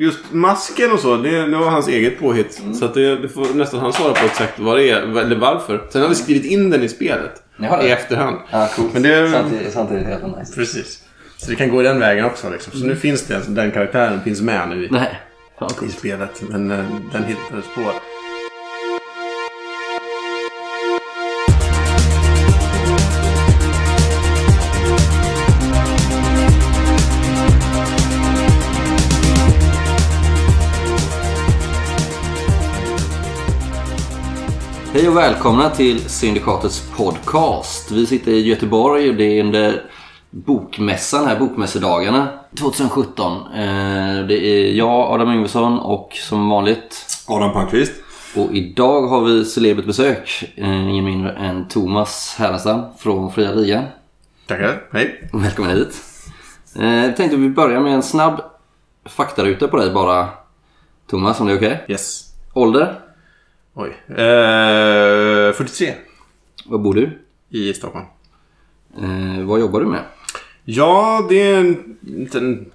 Just masken och så, det, det var hans eget påhitt. Så att det, det får nästan han svara på exakt vad det är, eller varför. Sen har vi skrivit in den i spelet. I efterhand. Ja, coolt. Men det- Samtidigt, samtidigt helt nice. Precis. Så det kan gå i den vägen också. Liksom. Så nu finns det, den karaktären finns med nu i, Nej. Fan, i spelet. Men eh, den hittades på. Hej och välkomna till Syndikatets podcast. Vi sitter i Göteborg och det är under bokmässan här, bokmässedagarna 2017. Eh, Det är jag, Adam Yngvesson och som vanligt Adam Palmqvist. och idag har vi celebert besök. eh, Ingen mindre än Thomas Härenstam från Fria Ligan. Tackar. Hej. Välkommen hit. Eh, Jag tänkte att vi börjar med en snabb faktaruta på dig bara. Thomas, om det är okej? Yes. Ålder? Oj. Eh, 43 Var bor du? i Stockholm. Eh, vad jobbar du med? Ja, det är en liten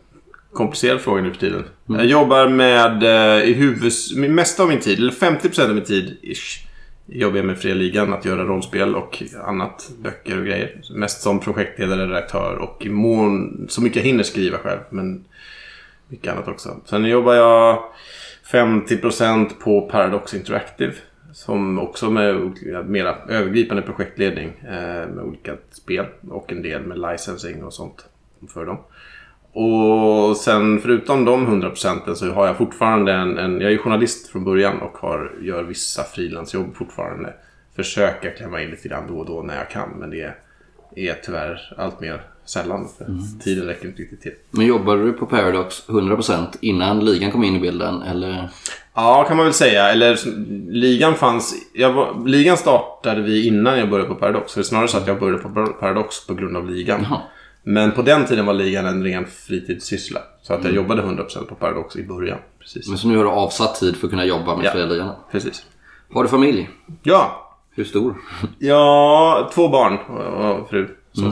komplicerad fråga nu för tiden. Jag jobbar med eh, i huvud... Mesta av min tid, eller 50% av min tid ish, jobbar jag med Fria Ligan. Att göra rollspel och annat. Böcker och grejer. Mest som projektledare, redaktör och i mån så mycket jag hinner skriva själv. Men mycket annat också. Sen jobbar jag 50% på Paradox Interactive. Som också med mera övergripande projektledning eh, med olika spel och en del med licensing och sånt för dem. Och sen förutom de 100 procenten så har jag fortfarande en, en... Jag är journalist från början och har, gör vissa frilansjobb fortfarande. Försöker klämma in lite grann då och då när jag kan men det är tyvärr allt mer sällan. För Tiden räcker inte riktigt till. Men jobbade du på Paradox 100% innan ligan kom in i bilden? Eller? Ja, kan man väl säga. Eller ligan fanns... Jag var, ligan startade vi innan jag började på Paradox. Så det är snarare så att jag började på Paradox på grund av ligan. Jaha. Men på den tiden var ligan en ren fritidssyssla. Så att jag jobbade 100% på Paradox i början. Precis. Men så nu har du avsatt tid för att kunna jobba med Ja. Fria Ligan? Precis. Har du familj? Ja, Hur stor? Ja, två barn och fru. Så,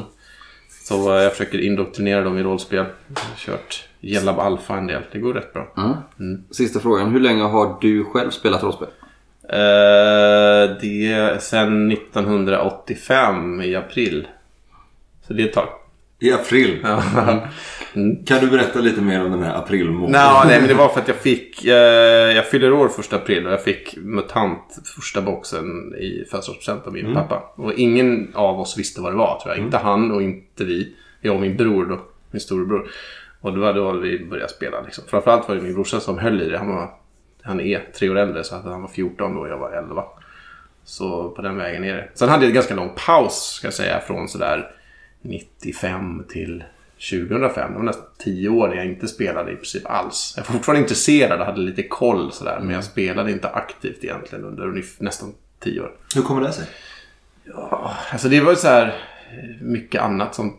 så eh, jag försöker indoktrinera dem i rollspel. Jag har kört Gelab Alpha en del. Det går rätt bra. Ja. Sista frågan. Hur länge har du själv spelat rollspel? Eh, det är sen 1985 i april. Så det är ett tag. I april. Ja. Kan du berätta lite mer om den här aprilmånaden? Nå, nej, men det var för att jag fick... Eh, jag fyller år första april och jag fick MUTANT första boxen i födelsedagspresent av min pappa. Och ingen av oss visste vad det var tror jag. Inte han och inte vi. Jag och min bror då. Min storebror. Och det var då vi började spela. Liksom. Framförallt var det min brorsa som höll i det. Han, var, han är tre år äldre så att han var 14 då och jag var 11. Så på den vägen är det. Sen hade jag en ganska lång paus ska jag säga från sådär 95 till 2005. Det var nästan 10 år där jag inte spelade i princip alls. Jag var fortfarande intresserad och hade lite koll sådär. Men jag spelade inte aktivt egentligen under nästan 10 år. Hur kommer det sig? Alltså det var så här mycket annat som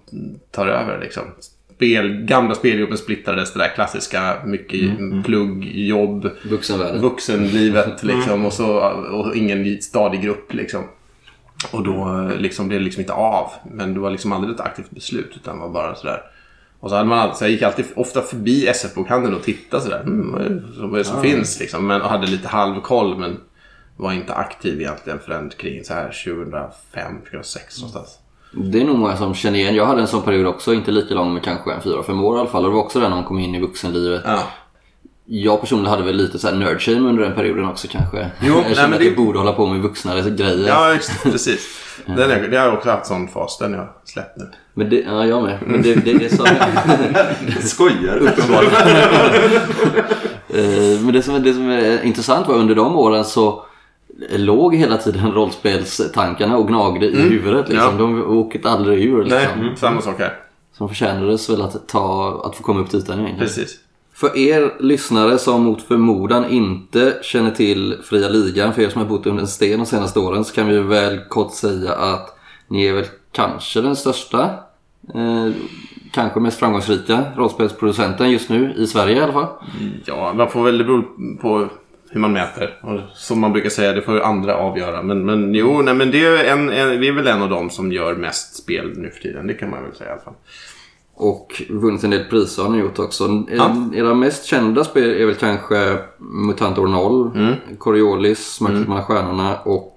tar över liksom. Spel, gamla speljobben splittrades, det där klassiska. Mycket plugg, jobb, vuxenlivet liksom. Och, så, och ingen stadig grupp liksom. Och då liksom, blev det liksom inte av. Men det var liksom aldrig ett aktivt beslut utan var bara sådär. Och så, hade man, alltid- så jag gick alltid ofta förbi SF-bokhandeln och tittade sådär. Mm, vad är det, vad är det som finns liksom. Men, och hade lite halvkoll men var inte aktiv egentligen förrän kring så här 2005, 2006 någonstans. Det är nog många som känner igen. Jag hade en sån period också. Inte lika lång men kanske en fyra, fem år i alla fall. Och det var också där när man kom in i vuxenlivet. Ja. Jag personligen hade väl lite så här nerdshame under den perioden också kanske. Jo, jag nej, kände men att det- jag borde hålla på med vuxnare grejer. Ja, just, precis. Den är, det har jag också haft sån fas. Den jag släppt nu. Men det, ja, jag med. Men det, det, det som... Skojar du? Eh, Men det som, det som är intressant var under de åren så låg hela tiden rollspelstankarna och gnagde i huvudet. Liksom. De åkte aldrig ur. Nej, Liksom. samma sak här. Som förtjänades väl att, ta, att få komma upp till ytan egentligen. Precis. För er lyssnare som mot förmodan inte känner till Fria Ligan, för er som har bott under en sten de senaste åren, så kan vi väl kort säga att ni är väl kanske den största, eh, kanske mest framgångsrika rollspelsproducenten just nu i Sverige i alla fall. Ja, man får väl, det beror på hur man mäter. Och som man brukar säga, det får ju andra avgöra. Men, men jo, nej, men det är en, en, vi är väl en av dem som gör mest spel nu för tiden. Det kan man väl säga i alla fall. Och vunnit en del priser har ni gjort också. Ja. Era mest kända spel är väl kanske MUTANT År 0, Mm. Coriolis, Mötet mellan stjärnorna och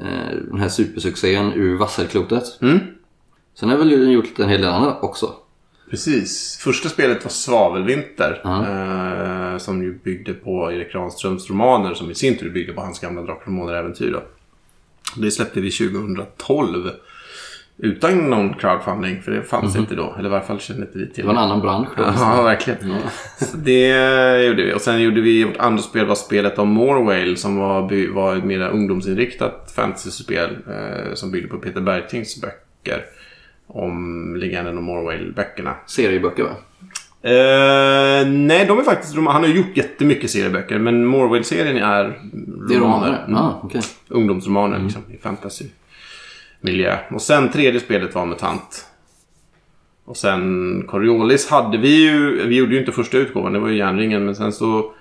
eh, den här supersuccén ur Vasselklotet. Mm. Sen har väl gjort en hel del annat också. Precis. Första spelet var Svavelvinter. Eh, som ju byggde på Erik Granströms romaner som i sin tur byggde på hans gamla Drakar och Månar-äventyr. då. Det släppte vi 2012. Utan någon crowdfunding, för det fanns inte då. Eller i varje fall kände inte vi till Det var en annan bransch då. Ja, verkligen. Så det gjorde vi. Och sen gjorde vi, vårt andra spel var spelet om Morwale som var, var ett mer ungdomsinriktat fantasyspel eh, som byggde på Peter Bergtings böcker om legenden om Morwale-böckerna. Serieböcker va? Eh, nej, de är faktiskt romaner. Han har gjort jättemycket serieböcker, men Morwale-serien är Det är romaner. romaner? Mm. Ah, okej. Ungdomsromaner liksom, i miljö. Och sen tredje spelet var MUTANT. Och sen Coriolis hade vi ju, vi gjorde ju inte första utgåvan, det var ju Järnringen, men sen så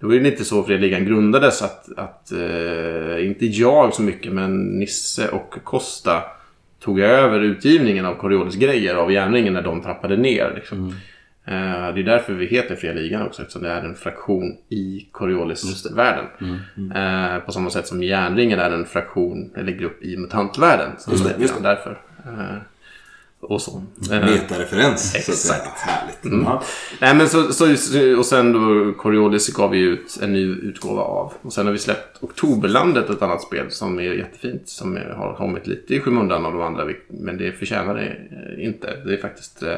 det var ju lite så Fredligan grundades att, att eh, inte jag så mycket, men Nisse och Costa tog över utgivningen av Coriolis grejer av Järnringen när de trappade ner. Liksom. Mm det är därför vi heter Fria Ligan också, eftersom det är en fraktion i Coriolis-världen. Eh, på samma sätt som Järnringen är en fraktion eller grupp i mutantvärlden. Så Just det, just det. därför. Och så. Eh, Metareferens. så att Exakt. säga. Härligt. Ja. Nej men så, så, och sen då Coriolis gav vi ut en ny utgåva av. Och sen har vi släppt Oktoberlandet, ett annat spel som är jättefint. Som är, har kommit lite i skymundan av de andra. Men det förtjänar det eh, inte. Det är faktiskt eh,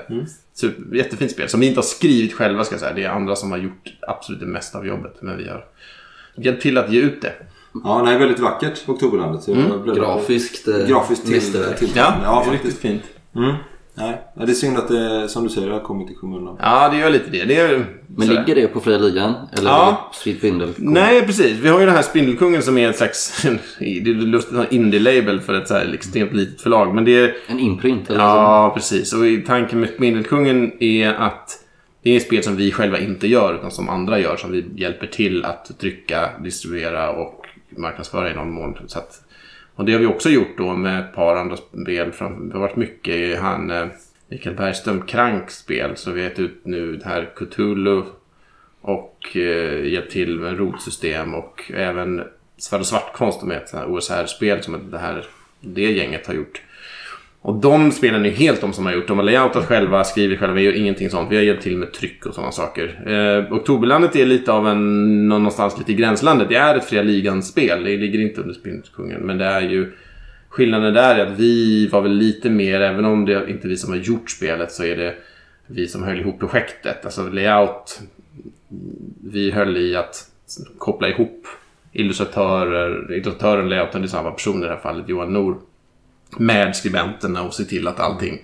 super, jättefint spel. Som vi inte har skrivit själva ska jag säga. Det är andra som har gjort absolut det mesta av jobbet. Men vi har hjälpt till att ge ut det. Ja, nej, väldigt vackert Oktoberlandet. På- Grafiskt, Grafiskt till, mästerverk. till Ja, ja det är riktigt fint. Mm. Nej, det är synd att det, som du säger, har kommit i skymundan. Ja, det gör lite det. det är, Men ligger det på Fria Ligan? Eller Ja. det Street Vindel? Nej, precis. Vi har ju den här Spindelkungen som är ett slags det är lustigt, en indie-label för ett så här extremt litet förlag. Men det är... En imprint? Eller så? Ja, precis. Och tanken med Spindelkungen är att det är spel som vi själva inte gör, utan som andra gör. Som vi hjälper till att trycka, distribuera och marknadsföra i någon mån. Så att, och det har vi också gjort då med ett par andra spel. Det har varit mycket i han eh, Mikael Bergström Kranks spel. Så vi har gett ut nu det här Cthulhu och eh, hjälpt till med rotsystem och även Svärd och Svartkonst med ett sånt här OSR-spel som det här det gänget har gjort. Och de spelen är helt de som har gjort. De har layoutat själva, skrivit själva, vi gör ingenting sånt. Vi har hjälpt till med tryck och sådana saker. Eh, Oktoberlandet är lite av en, någonstans lite i gränslandet. Det är ett Fria Ligan-spel. Det ligger inte under Spindelkungen. Men det är ju Skillnaden där är att vi var väl lite mer, även om det inte är vi som har gjort spelet så är det vi som höll ihop projektet. Alltså layout, vi höll i att koppla ihop illustratörer, illustratören, layouten, det är samma person i det här fallet, Johan Nor, med skribenterna och se till att allting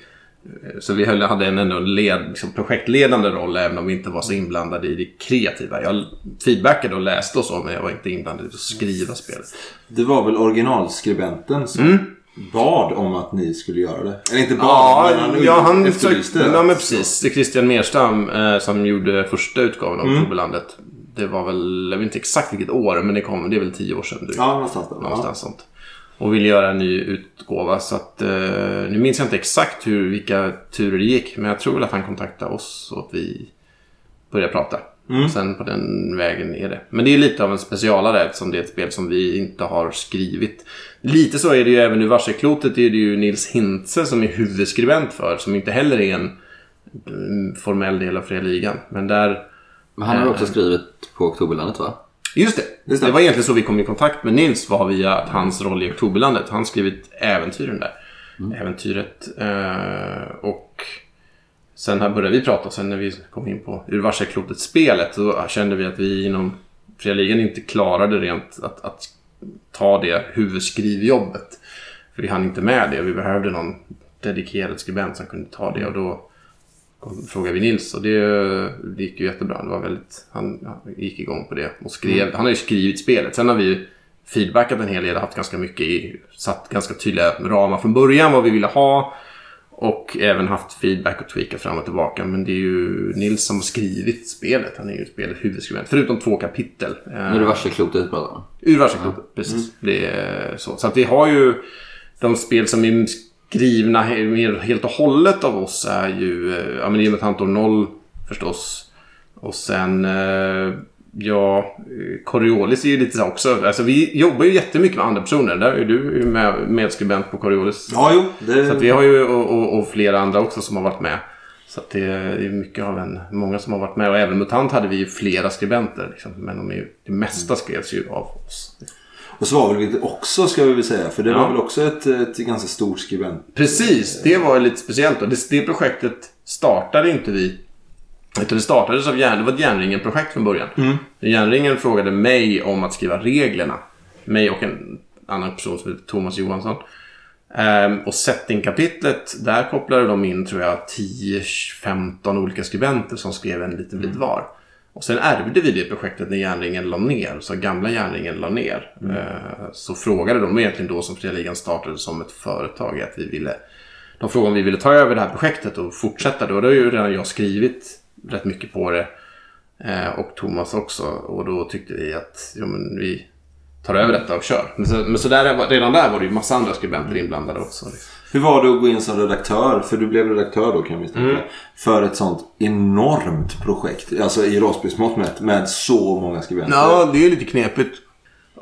så vi höll, hade en, ändå led, liksom projektledande roll även om vi inte var så inblandade i det kreativa. Jag feedbackade och läste och så men jag var inte inblandad i att skriva spelet. Det var väl originalskribenten som Mm. bad om att ni skulle göra det? Eller inte bad, men han, ja, han efterlyste det. ja, men precis. Det är Christian Merstam eh, som gjorde första utgåvan av Oktoberlandet. Det var väl, jag vet inte exakt vilket år, men det kom, det är väl tio år sedan. drygt. Ja, någonstans där. Någonstans sånt. Och ville göra en ny utgåva. Så att, eh, nu minns jag inte exakt hur, vilka turer det gick. Men jag tror väl att han kontaktade oss och att vi började prata. Mm. Och sen på den vägen är det. Men det är lite av en specialare eftersom det är ett spel som vi inte har skrivit. Lite så är det ju även i Varselklotet. är det ju Nils Hintze som är huvudskribent för. Som inte heller är en mm, formell del av Fria Ligan. Men där... Men han har också skrivit på Oktoberlandet va? Just det. Just det. det. var egentligen så vi kom i kontakt med Nils var via att hans roll i Oktoberlandet. Han skrivit äventyren där. Äventyret. Eh, och sen här började vi prata. Sen när vi kom in på Ur Varselklotet-spelet så kände vi att vi inom Fria Ligan inte klarade rent att, att ta det huvudskrivjobbet. För vi hann inte med det. Vi behövde någon dedikerad skribent som kunde ta det. Och då kom- frågade vi Nils och det, det gick ju jättebra. Det var väldigt, han, han gick igång på det och skrev. Han har ju skrivit spelet. Sen har vi feedbackat en hel del, haft ganska mycket i, satt ganska tydliga ramar från början vad vi ville ha. Och även haft feedback och tweakat fram och tillbaka. Men det är ju Nils som har skrivit spelet. Han är ju spelets huvudskribent. Förutom två kapitel. Det Varselklotet pratar. Ur Varselklotet, precis. Det är så. Så att vi har ju de spel som är skrivna he- helt och hållet av oss är ju eh, ja, men är Mutantor 0 förstås. Och sen eh, ja, eh, Coriolis är ju lite så också. Alltså vi jobbar ju jättemycket med andra personer. Där är du med, medskribent på Coriolis. Ja, jo. Det... Så vi har ju och, och, och flera andra också som har varit med. Så det är mycket av en, många som har varit med. Och även Mutant hade vi ju flera skribenter. Liksom. Men de är, ju- det mesta skrevs ju av oss. Och Svavelvilt också ska vi väl säga. För det Ja. var väl också ett, ett ganska stort skribent. Precis, det var lite speciellt. då. Det, det projektet startade inte vi. Utan det startades av järn, det var ett järnringen-projekt från början. Järnringen frågade mig om att skriva reglerna. Mig och en annan person som heter Thomas Johansson. Ehm, och setting-kapitlet, där kopplade de in tror jag 10-15 olika skribenter som skrev en liten bit var. Och sen ärvde vi det projektet när järnringen la ner, så gamla järnringen la ner. Eh, så frågade de egentligen då som Fria Ligan startade som ett företag att vi ville de frågade om vi ville ta över det här projektet och fortsätta. Då, har ju redan jag skrivit rätt mycket på det. Eh, och Thomas också. Och då tyckte vi att ja, men vi tar över detta och kör. Men, så, men så där, redan där var det ju massa andra skribenter inblandade också. Hur var det att gå in som redaktör? För du blev redaktör då kan vi misstänka. För ett sånt enormt projekt. Alltså i rollspelsmått mätt. Med så många skribenter. Ja, det är lite knepigt.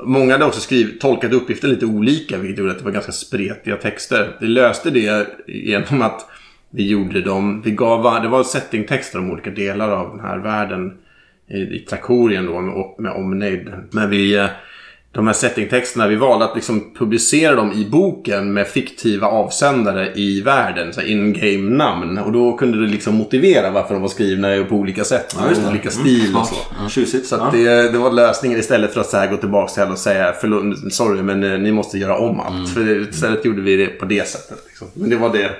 Många hade också skrivit, tolkat uppgiften lite olika, vilket gjorde att det var ganska spretiga texter. Vi löste det genom att vi gjorde dem, vi gav, det var settingtexter om olika delar av den här världen i, i Trakorien då och med Omneid. Men vi, eh, de här settingtexterna, vi valde att liksom publicera dem i boken med fiktiva avsändare i världen, så in-game namn. Och då kunde det liksom motivera varför de var skrivna på olika sätt, Ja, med olika stil och så. Tjusigt. Så ja. det, det var lösningen istället för att så här gå tillbaka till och säga förlåt, sorry men eh, ni måste göra om allt. För det, istället gjorde vi det på det sättet. Liksom. Men det var det,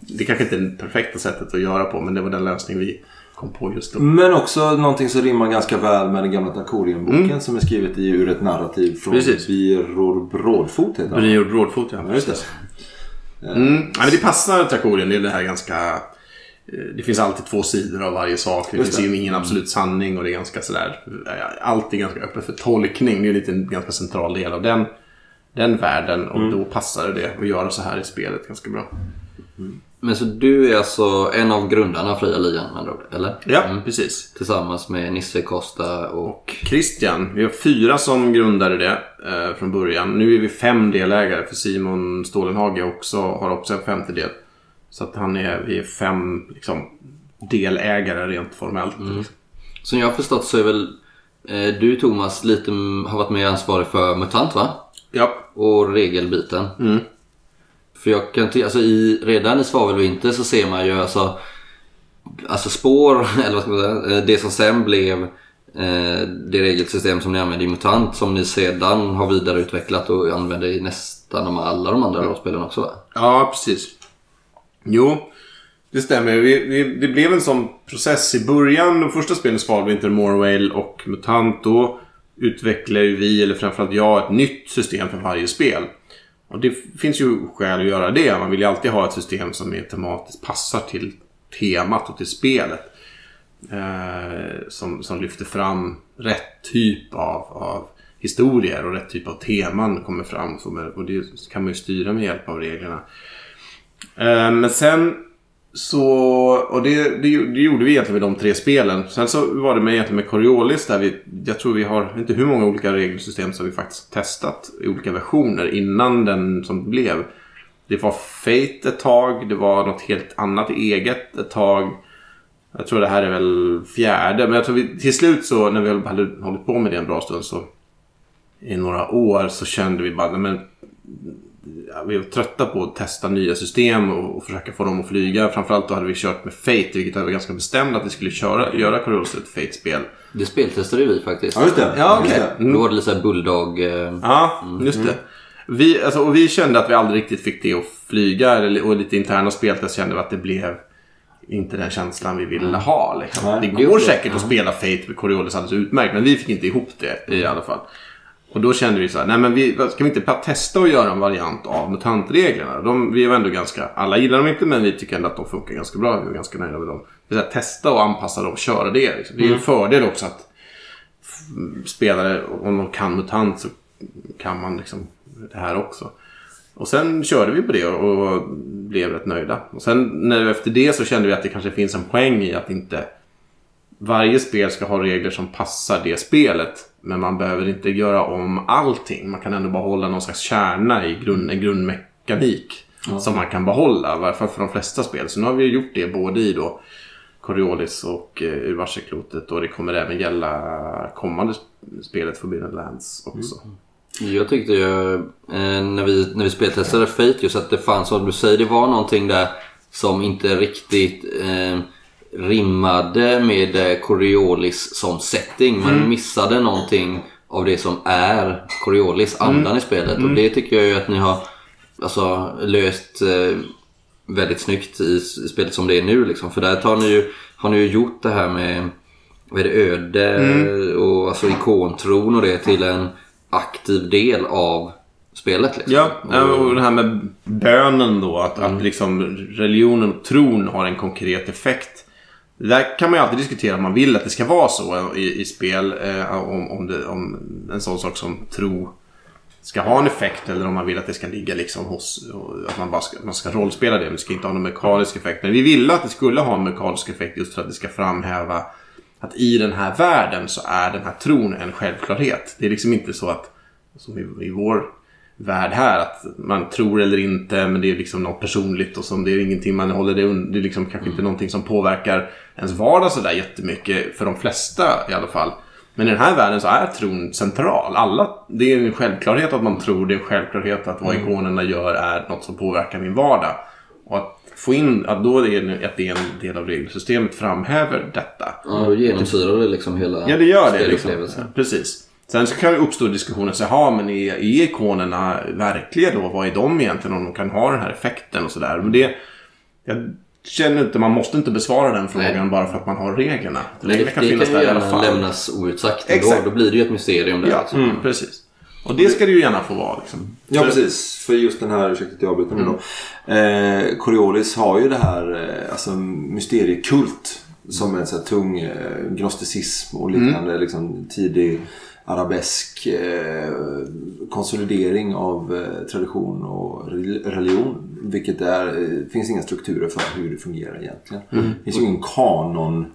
det kanske inte är det perfekta sättet att göra på men det var den lösning vi kom på just då. Men också någonting som rimmar ganska väl med den gamla Tarkorienboken som är skrivet i, ur ett narrativ från Precis. Biror Brådfot heter han. Brinjord Brådfot ja. Just det. Mm. Ja, men det passar Trakorien. Det är det här ganska... eh, Det finns alltid två sidor av varje sak. Det Just finns det. ju ingen absolut sanning och det är ganska sådär... eh, Allt är ganska öppet för tolkning. Det är lite en ganska central del av den, den världen. Och då passar det att göra så här i spelet ganska bra. Men så du är alltså en av grundarna av Fria Ligan med ord, eller? Ja, precis. Tillsammans med Nisse Costa och... Christian. Vi har fyra som grundade det eh, från början. Nu är vi fem delägare för Simon Stålenhage också, har också en femtedel. Så att han är, vi är fem liksom, delägare rent formellt. Liksom. Som jag har förstått så är väl eh, du Thomas lite har varit med ansvarig för MUTANT va? Ja, Och regelbiten. Mm. För jag kan tycka, alltså i, redan i Svavelvinter så ser man ju alltså, alltså spår, eller vad ska man säga, eh, det som sen blev eh, det regelsystem som ni använder i MUTANT som ni sedan har vidareutvecklat och använder i nästan alla de andra rollspelen också va? Ja, precis. Jo, det stämmer. Vi, vi, det blev en sån process i början. De första spelen, Svalvinter, Morwale och Mutant. Då utvecklade vi, eller framförallt jag, ett nytt system för varje spel. Och det finns ju skäl att göra det. Man vill ju alltid ha ett system som är tematiskt passar till temat och till spelet. Eh, som, som lyfter fram rätt typ av, av historier och rätt typ av teman kommer fram. Och det kan man ju styra med hjälp av reglerna. Eh, Men sen så, och det, det, det gjorde vi egentligen med de tre spelen. Sen så var det med, egentligen med Coriolis där vi, jag tror vi har, inte hur många olika regelsystem som vi faktiskt testat i olika versioner innan den som blev. Det var Fate ett tag, det var något helt annat eget ett tag. Jag tror det här är väl fjärde, men jag tror vi, till slut så när vi hade hållit på med det en bra stund så i några år så kände vi bara, men vi var trötta på att testa nya system och, och försöka få dem att flyga. Framförallt då hade vi kört med Fate, vilket jag var ganska bestämd att vi skulle köra, göra Coriolis ett Fate-spel. Det speltestade vi faktiskt. Ja, just det. Ja, Just okej. det. Då var det lite såhär Bulldog... Eh, Ja, just det. Vi, alltså, och vi kände att vi aldrig riktigt fick det att flyga. eller- Och lite interna speltest kände vi att det blev inte den känslan vi ville ha. Liksom. Det går säkert att spela Fate med Coriolis alldeles utmärkt, men vi fick inte ihop det i alla fall. Och då kände vi så här, nej men vi, ska vi inte bara testa att göra en variant av mutantreglerna? De, vi är ändå ganska, alla gillar dem inte men vi tycker ändå att de funkar ganska bra. Vi är ganska nöjda med dem. Vi ska testa och anpassa dem och köra det. Liksom. Det är ju en fördel också att spelare, om de kan mutant så kan man liksom det här också. Och sen körde vi på det och blev rätt nöjda. Och sen när, efter det så kände vi att det kanske finns en poäng i att inte varje spel ska ha regler som passar det spelet. Men man behöver inte göra om allting. Man kan ändå behålla någon slags kärna i grund, en grundmekanik. Som man kan behålla, i varje fall för de flesta spel. Så nu har vi gjort det både i då Coriolis och eh, Ur varselklotet och det kommer även gälla kommande sp- spelet Forbidden Lands också. Jag tyckte ju eh, när, vi, när vi speltestade Fate just att det fanns, som du säger, det var någonting där som inte riktigt eh, rimmade med eh, Coriolis som setting. Man missade någonting av det som är Coriolis, andan i spelet. Och det tycker jag ju att ni har alltså, löst eh, väldigt snyggt i spelet som det är nu. Liksom. För där tar ni ju, har ni ju gjort det här med vad är det, öde och alltså ikontron och det till en aktiv del av spelet. Liksom. Ja, och det här med bönen då. Att, att liksom religionen och tron har en konkret effekt. Det där kan man ju alltid diskutera om man vill att det ska vara så i, i spel. Eh, om, om, det, om en sån sak som tro ska ha en effekt eller om man vill att det ska ligga liksom hos... Att man bara ska, man ska rollspela det men det ska inte ha någon mekanisk effekt. Men vi ville att det skulle ha en mekanisk effekt just för att det ska framhäva att i den här världen så är den här tron en självklarhet. Det är liksom inte så att, som i, i vår värld här, att man tror eller inte men det är liksom något personligt och som det är ingenting man håller det un- Det är liksom kanske inte någonting som påverkar ens vardag sådär jättemycket för de flesta i alla fall. Men i den här världen så är tron central. Alla, det är en självklarhet att man tror, det är en självklarhet att vad ikonerna gör är något som påverkar min vardag. Och att få in att då är det, att det är en del av regelsystemet framhäver detta. Ja, då genomsyrar det liksom hela Ja, det gör det. Liksom. Precis. Sen så kan det uppstå diskussioner. Så, ja, men är, är ikonerna verkliga då? Vad är de egentligen? Om de kan ha den här effekten och sådär. Men det... Jag känner inte... Man måste inte besvara den frågan Nej. bara för att man har reglerna. Det, Reglerna det kan ju där i alla fall. lämnas outsagt ändå. Exakt. Då blir det ju ett mysterium där. Ja, liksom. mm, precis. Och det ska det ju gärna få vara. Liksom. Ja Så- precis, för just den här, ursäkta att jag avbryter nu då. Eh, Coriolis har ju det här eh, alltså, mysteriekult som en så här, tung eh, gnosticism och liknande liksom, tidig arabesk eh, konsolidering av eh, tradition och rel- religion. Vilket är, eh, finns inga strukturer för hur det fungerar egentligen. Det finns ju ingen kanon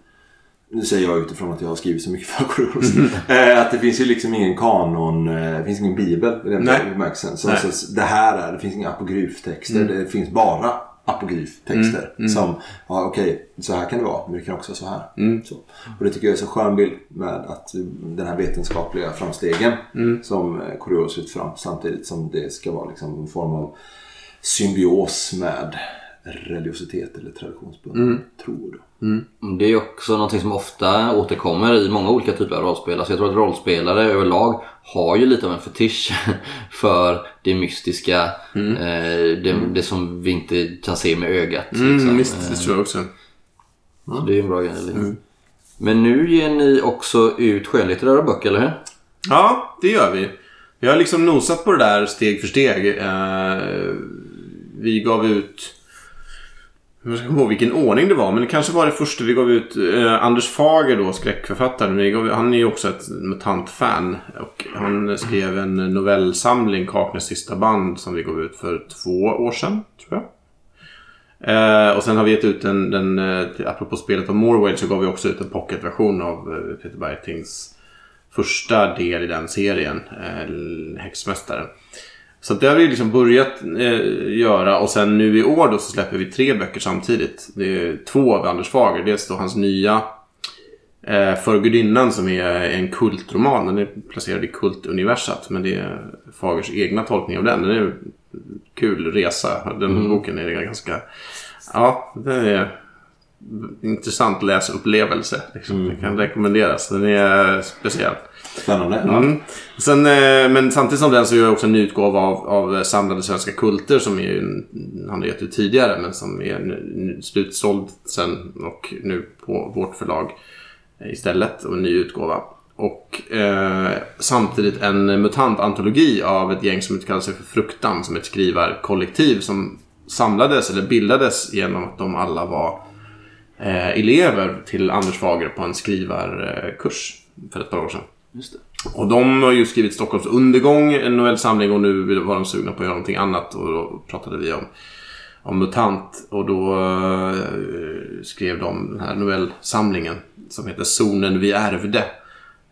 nu säger jag utifrån att jag har skrivit så mycket för Coriolis. eh, att det finns ju liksom ingen kanon, det finns ingen bibel i den bemärkelsen. Så, Nej. så det här är, det finns inga apokryftexter. Det finns bara apokryftexter. Som, ja okej, så här kan det vara. Men det kan också vara så här. Så. Och det tycker jag är så skön bild med att den här vetenskapliga framstegen som eh, Coriolis lyft fram. Samtidigt som det ska vara liksom en form av symbios med religiositet eller traditionsbunden tro. Då. Det är också någonting som ofta återkommer i många olika typer av rollspel. Alltså jag tror att rollspelare överlag har ju lite av en fetisch för det mystiska. Eh, det, det som vi inte kan se med ögat. Mm, liksom. visst, det tror jag också. Så det är en bra grej. Men nu ger ni också ut skönlitterära böcker, eller hur? Ja, det gör vi. Vi har liksom nosat på det där steg för steg. Eh, vi gav ut... Jag ska komma ihåg vilken ordning det var, men det kanske var det första vi gav ut. Eh, Anders Fager då, skräckförfattaren. Gav, han är ju också ett MUTANT-fan. Och han skrev en novellsamling, Kaknäs sista band, som vi gav ut för två år sedan, tror jag. Eh, och sen har vi gett ut en, den, eh, apropå spelet om Morwell så gav vi också ut en pocketversion av eh, Peter Bergtings första del i den serien, eh, Häxmästaren. Så det har vi liksom börjat eh, göra och sen nu i år då så släpper vi tre böcker samtidigt. Det är två av Anders Fager. Dels då hans nya eh, För gudinnan som är en kultroman. Den är placerad i kultuniversat men det är Fagers egna tolkning av den. Den är en kul resa. Den boken är ganska... Ja, den är intressant läsupplevelse. Liksom. Den kan rekommenderas. Den är speciell. Spännande. Ja. Mm. Sen, eh, men samtidigt som den så gör jag också en utgåva av, av Samlade Svenska Kulter som är, en- han har gett ut tidigare men som är nu- slutsåld sen och nu på vårt förlag istället och en ny utgåva. Och eh, samtidigt en mutantantologi av ett gäng som kallar sig för Fruktan som ett skrivarkollektiv som samlades eller bildades genom att de alla var eh, elever till Anders Fager på en skrivarkurs för ett par år sedan. Just det. Och de har ju skrivit Stockholms undergång, en novellsamling och nu var de sugna på att göra någonting annat och då pratade vi om, om MUTANT och då eh, skrev de den här novellsamlingen som heter Zonen vi ärvde.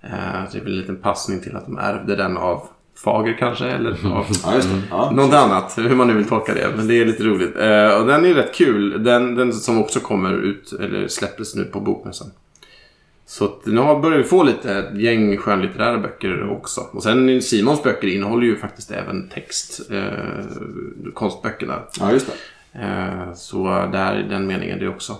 Eh, det är väl en liten passning till att de ärvde den av Fager kanske eller av Ja, just det. Ja. något annat, hur man nu vill tolka det. Men det är lite roligt. Eh, och den är rätt kul. Den, den som också kommer ut, eller släpptes nu på Bokmässan. Så nu har- börjar vi få lite ett gäng skönlitterära böcker också. Och sen Simons böcker innehåller ju faktiskt även text. Eh, konstböckerna. ja, just det. Eh, så där i den meningen det också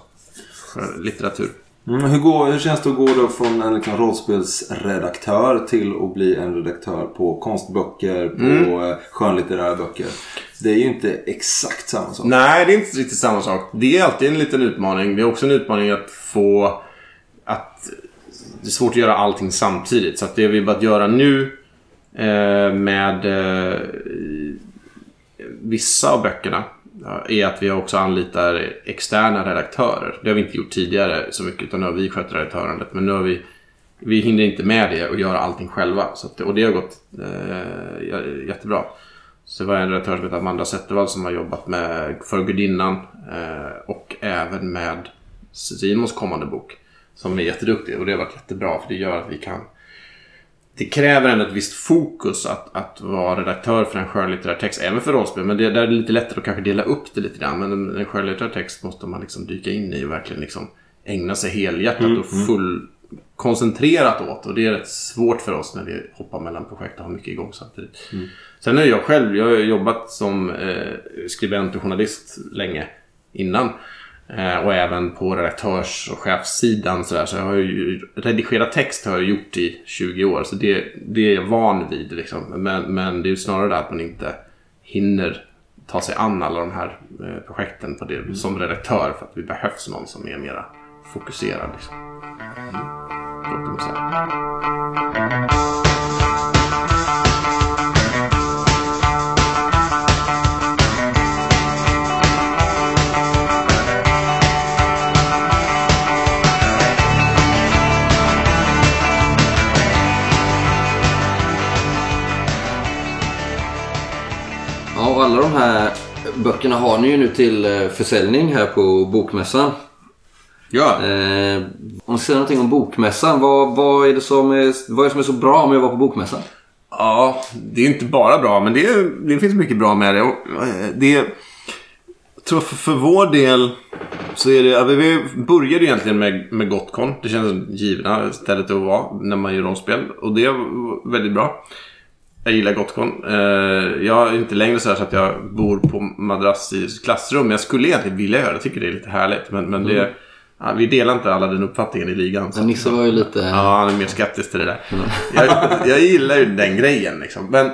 litteratur. Mm, hur, går, hur känns det att gå då från en liksom, rollspelsredaktör till att bli en redaktör på konstböcker, på mm. skönlitterära böcker? Det är ju inte exakt samma sak. Nej, det är inte riktigt samma sak. Det är alltid en liten utmaning. Det är också en utmaning att få... Det är svårt att göra allting samtidigt. Så att det vi börjat göra nu eh, med eh, vissa av böckerna eh, är att vi också anlitar externa redaktörer. Det har vi inte gjort tidigare så mycket utan nu har vi skött redaktörandet. Men nu har vi vi hinner inte med det och göra allting själva. Så att, och det har gått eh, jättebra. Så det var en redaktör som heter Amanda Zettervall som har jobbat med För Gudinnan eh, och även med Simons kommande bok. Som är jätteduktig och det har varit jättebra för det gör att vi kan det kräver ändå ett visst fokus att, att vara redaktör för en skönlitterär text, även för rollspel. Men det, där är det lite lättare att kanske dela upp det lite grann. Men en, en skönlitterär text måste man liksom dyka in i och verkligen liksom ägna sig helhjärtat och full koncentrerat åt. Och det är rätt svårt för oss när vi hoppar mellan projekt och har mycket igång samtidigt. Sen är jag själv, jag har jobbat som eh, skribent och journalist länge innan. Eh, och även på redaktörs och chefssidan sådär. Så jag har ju redigerat text har jag gjort i 20 år. Så det, det är jag van vid liksom. Men, men det är ju snarare det att man inte hinner ta sig an alla de här eh, projekten på det, som redaktör. För att vi behövs någon som är mera fokuserad. Liksom. Mm. Låter man säga. Och alla de här böckerna har ni ju nu till eh, försäljning här på Bokmässan. Ja. Eh, om vi säger någonting om Bokmässan. Vad, vad, är det som är, vad är det som är så bra med att vara på Bokmässan? Ja, det är inte bara bra, men det, är, det finns mycket bra med det. Eh, det jag tror för, för vår del så är det... vi- började egentligen med, med Gotcon. Det kändes som givna stället att vara när man gör rollspel. Och det var väldigt bra. Jag gillar Gotcon. Eh, jag är inte längre så, här så att jag bor på madrass i klassrum. Men jag skulle egentligen vilja göra det. Jag tycker det är lite härligt. Men, men det, ja, vi delar inte alla den uppfattningen i ligan. så Nisse var ju lite... Ja, han är mer skeptisk till det där. Jag, jag gillar ju den grejen liksom. Men,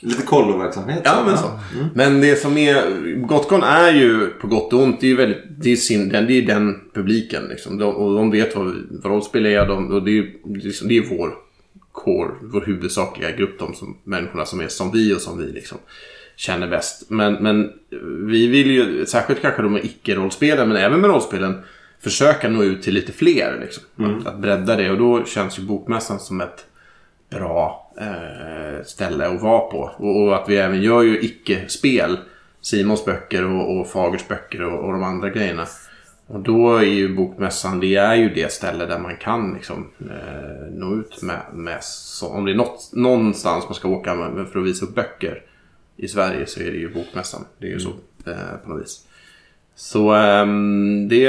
Lite kolloverksamhet. ja, men så. Men det som är... Gotcon är ju på gott och ont. Det är ju väldigt... Det är, sin, den, det är den publiken liksom. De, och de vet vad, vad rollspel är. De, och det är ju liksom, det är vår core, vår huvudsakliga grupp. De som, människorna som är som vi och som vi liksom känner bäst. Men, men vi vill ju, särskilt kanske de med icke-rollspelen, men även med rollspelen, försöka nå ut till lite fler. Liksom. Att, att bredda det. Och då känns ju Bokmässan som ett bra eh, ställe att vara på. Och, och att vi även gör ju icke-spel. Simons böcker och, och Fagers böcker och, och de andra grejerna. Och då är ju Bokmässan, det är ju det ställe där man kan liksom, eh, nå ut med, med så, om det är något, någonstans man ska åka med, för att visa upp böcker i Sverige så är det ju Bokmässan. Det är ju så eh, på något vis. Så ehm, det,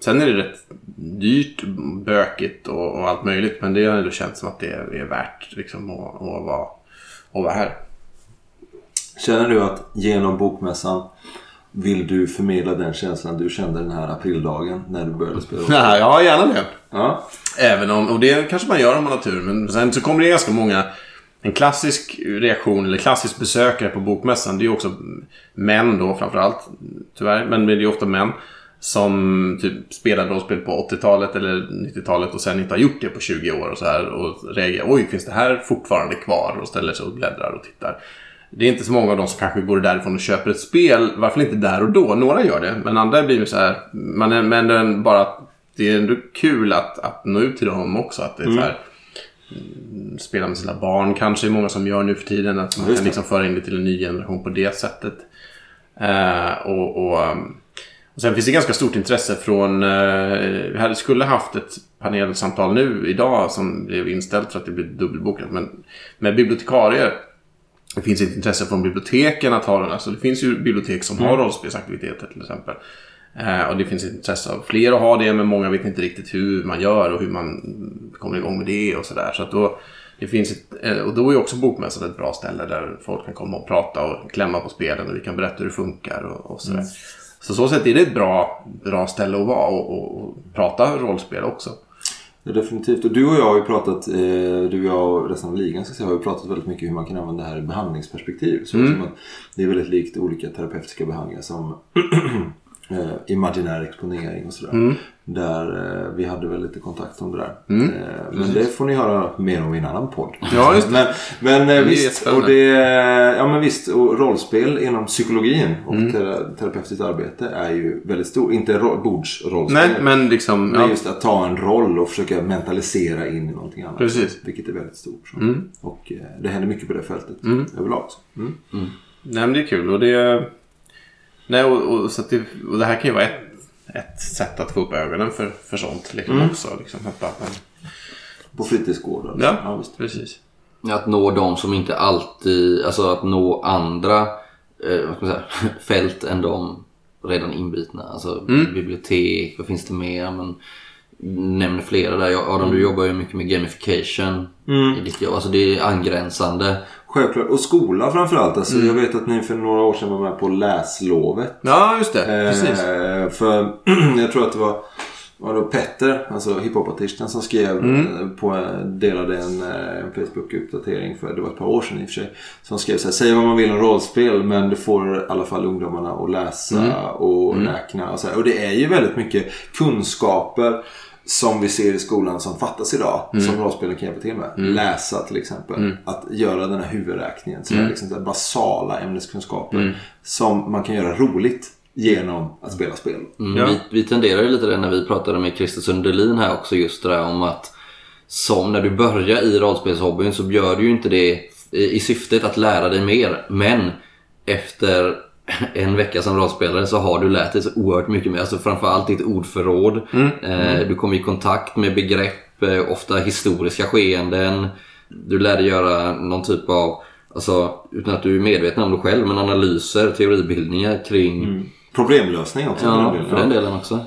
sen är det rätt dyrt, bökigt och, och allt möjligt. Men det har ändå känts som att det är, är värt liksom, att, att, vara, att vara här. Känner du att genom bokmässan vill du förmedla den känslan du kände den här aprildagen när du började spela? Ja, ja gärna det. Ja. Även om, och det kanske man gör om man har tur. Men sen så kommer det ganska många... En klassisk reaktion, eller klassisk besökare på bokmässan, det är ju också män då framförallt. Tyvärr, men det är ju ofta män. Som typ spelade rollspel på 80-talet eller 90-talet och sen inte har gjort det på 20 år och så här. Och reagerar, oj finns det här fortfarande kvar? Och ställer sig och bläddrar och tittar. Det är inte så många av dem som kanske går därifrån och köper ett spel. Varför inte där och då? Några gör det, men andra blir ju så här. Man är, men den bara att det är ändå kul att, att nå ut till dem också. Att det är så här, mm, spela med sina barn kanske är många som gör nu för tiden. Att man kan liksom föra in det till en ny generation på det sättet. Eh, och, och, um, och sen finns det ganska stort intresse från... eh, vi hade, skulle haft ett panelsamtal nu idag som blev inställt för att det blev dubbelbokat. Men med bibliotekarier. Det finns ett intresse från biblioteken att ha den. Alltså det finns ju bibliotek som har rollspelsaktiviteter till exempel. Eh, och det finns ett intresse av fler att ha det men många vet inte riktigt hur man gör och hur man kommer igång med det och sådär. Så att då, det finns ett, eh, och då är också Bokmässan ett bra ställe där folk kan komma och prata och klämma på spelen och vi kan berätta hur det funkar och, och sådär. Så så sätt är det ett bra, bra ställe att vara och, och, och prata rollspel också. Ja, definitivt. Och du och jag har ju pratat, eh, du och jag och resten av ligan ska säga, har ju pratat väldigt mycket hur man kan använda det här i behandlingsperspektiv. Så att det är väldigt likt olika terapeutiska behandlingar som eh, imaginär exponering och sådär. Där eh, vi hade väl lite kontakt om det där. Eh, men det får ni höra mer om i en annan podd. Ja, just det. Men, men eh, är visst, och det, ja, men visst, och rollspel inom psykologin och tera- terapeutiskt arbete är ju väldigt stort. Inte ro- bordsrollspel. Nej, men liksom... Men Ja, just att ta en roll och försöka mentalisera in i någonting annat. Precis. Vilket är väldigt stort. Så. Och eh, det händer mycket på det fältet överlag. Så. Mm. Nej, men det är kul och det... Nej, och, och, så att det, och det här kan ju vara ett, ett sätt att få upp ögonen för, för sånt liksom också. Liksom, att bara, men, På fritidsgårdar. ja, ja visst. precis. Att nå de som inte alltid, alltså att nå andra eh, vad ska man säga, fält än de redan inbitna. Alltså bibliotek, vad finns det mer? Men, nämner flera där. Jag- Adam, du jobbar ju mycket med gamification i ditt jobb. Alltså det är angränsande. Självklart. Och skola framförallt. Alltså, Jag vet att ni för några år sedan var med på läslovet. Ja, just det. Precis. Eh, för jag tror att det var, var det Petter, alltså hiphopartisten som skrev eh, på, delade en, eh, en Facebook-uppdatering för det var ett par år sedan i och för sig. Som skrev så här, säg vad man vill om rollspel men det får i alla fall ungdomarna att läsa och räkna och så här. Och det är ju väldigt mycket kunskaper som vi ser i skolan som fattas idag. Som rollspelen kan hjälpa till med. Läsa till exempel. Att göra den här huvudräkningen. Som är liksom så basala ämneskunskaper. Som man kan göra roligt genom att spela spel. Mm, Ja. vi, vi tenderar ju lite det när vi pratade med Christer Sundelin här också just det där om att som när du börjar i rollspelshobbyn så gör du ju inte det i, i syftet att lära dig mer. Men efter en vecka som rollspelare så har du lärt dig så oerhört mycket mer. Alltså framförallt ditt ordförråd. Eh, du kommer i kontakt med begrepp, eh, ofta historiska skeenden. Du lär dig göra någon typ av, alltså utan att du är medveten om det själv, men analyser, teoribildningar kring Problemlösning också. Ja, för den delen också.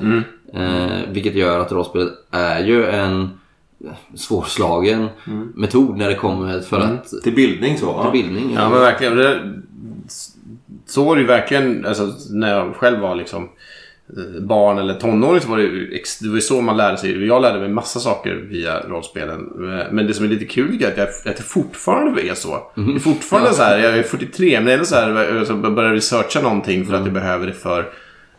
Eh, vilket gör att rollspelet är ju en svårslagen metod när det kommer för att Till bildning så. till Ja. bildning. Ja, men verkligen. Det, så var det ju verkligen alltså, när jag själv var liksom eh, barn eller tonåring så var det ju det var så man lärde sig. Jag lärde mig massa saker via rollspelen. Eh, Men det som är lite kul jag är att, jag, att det fortfarande är så. Det är fortfarande så här, jag är 43 men ändå så här, jag så börjar researcha någonting för att jag behöver det för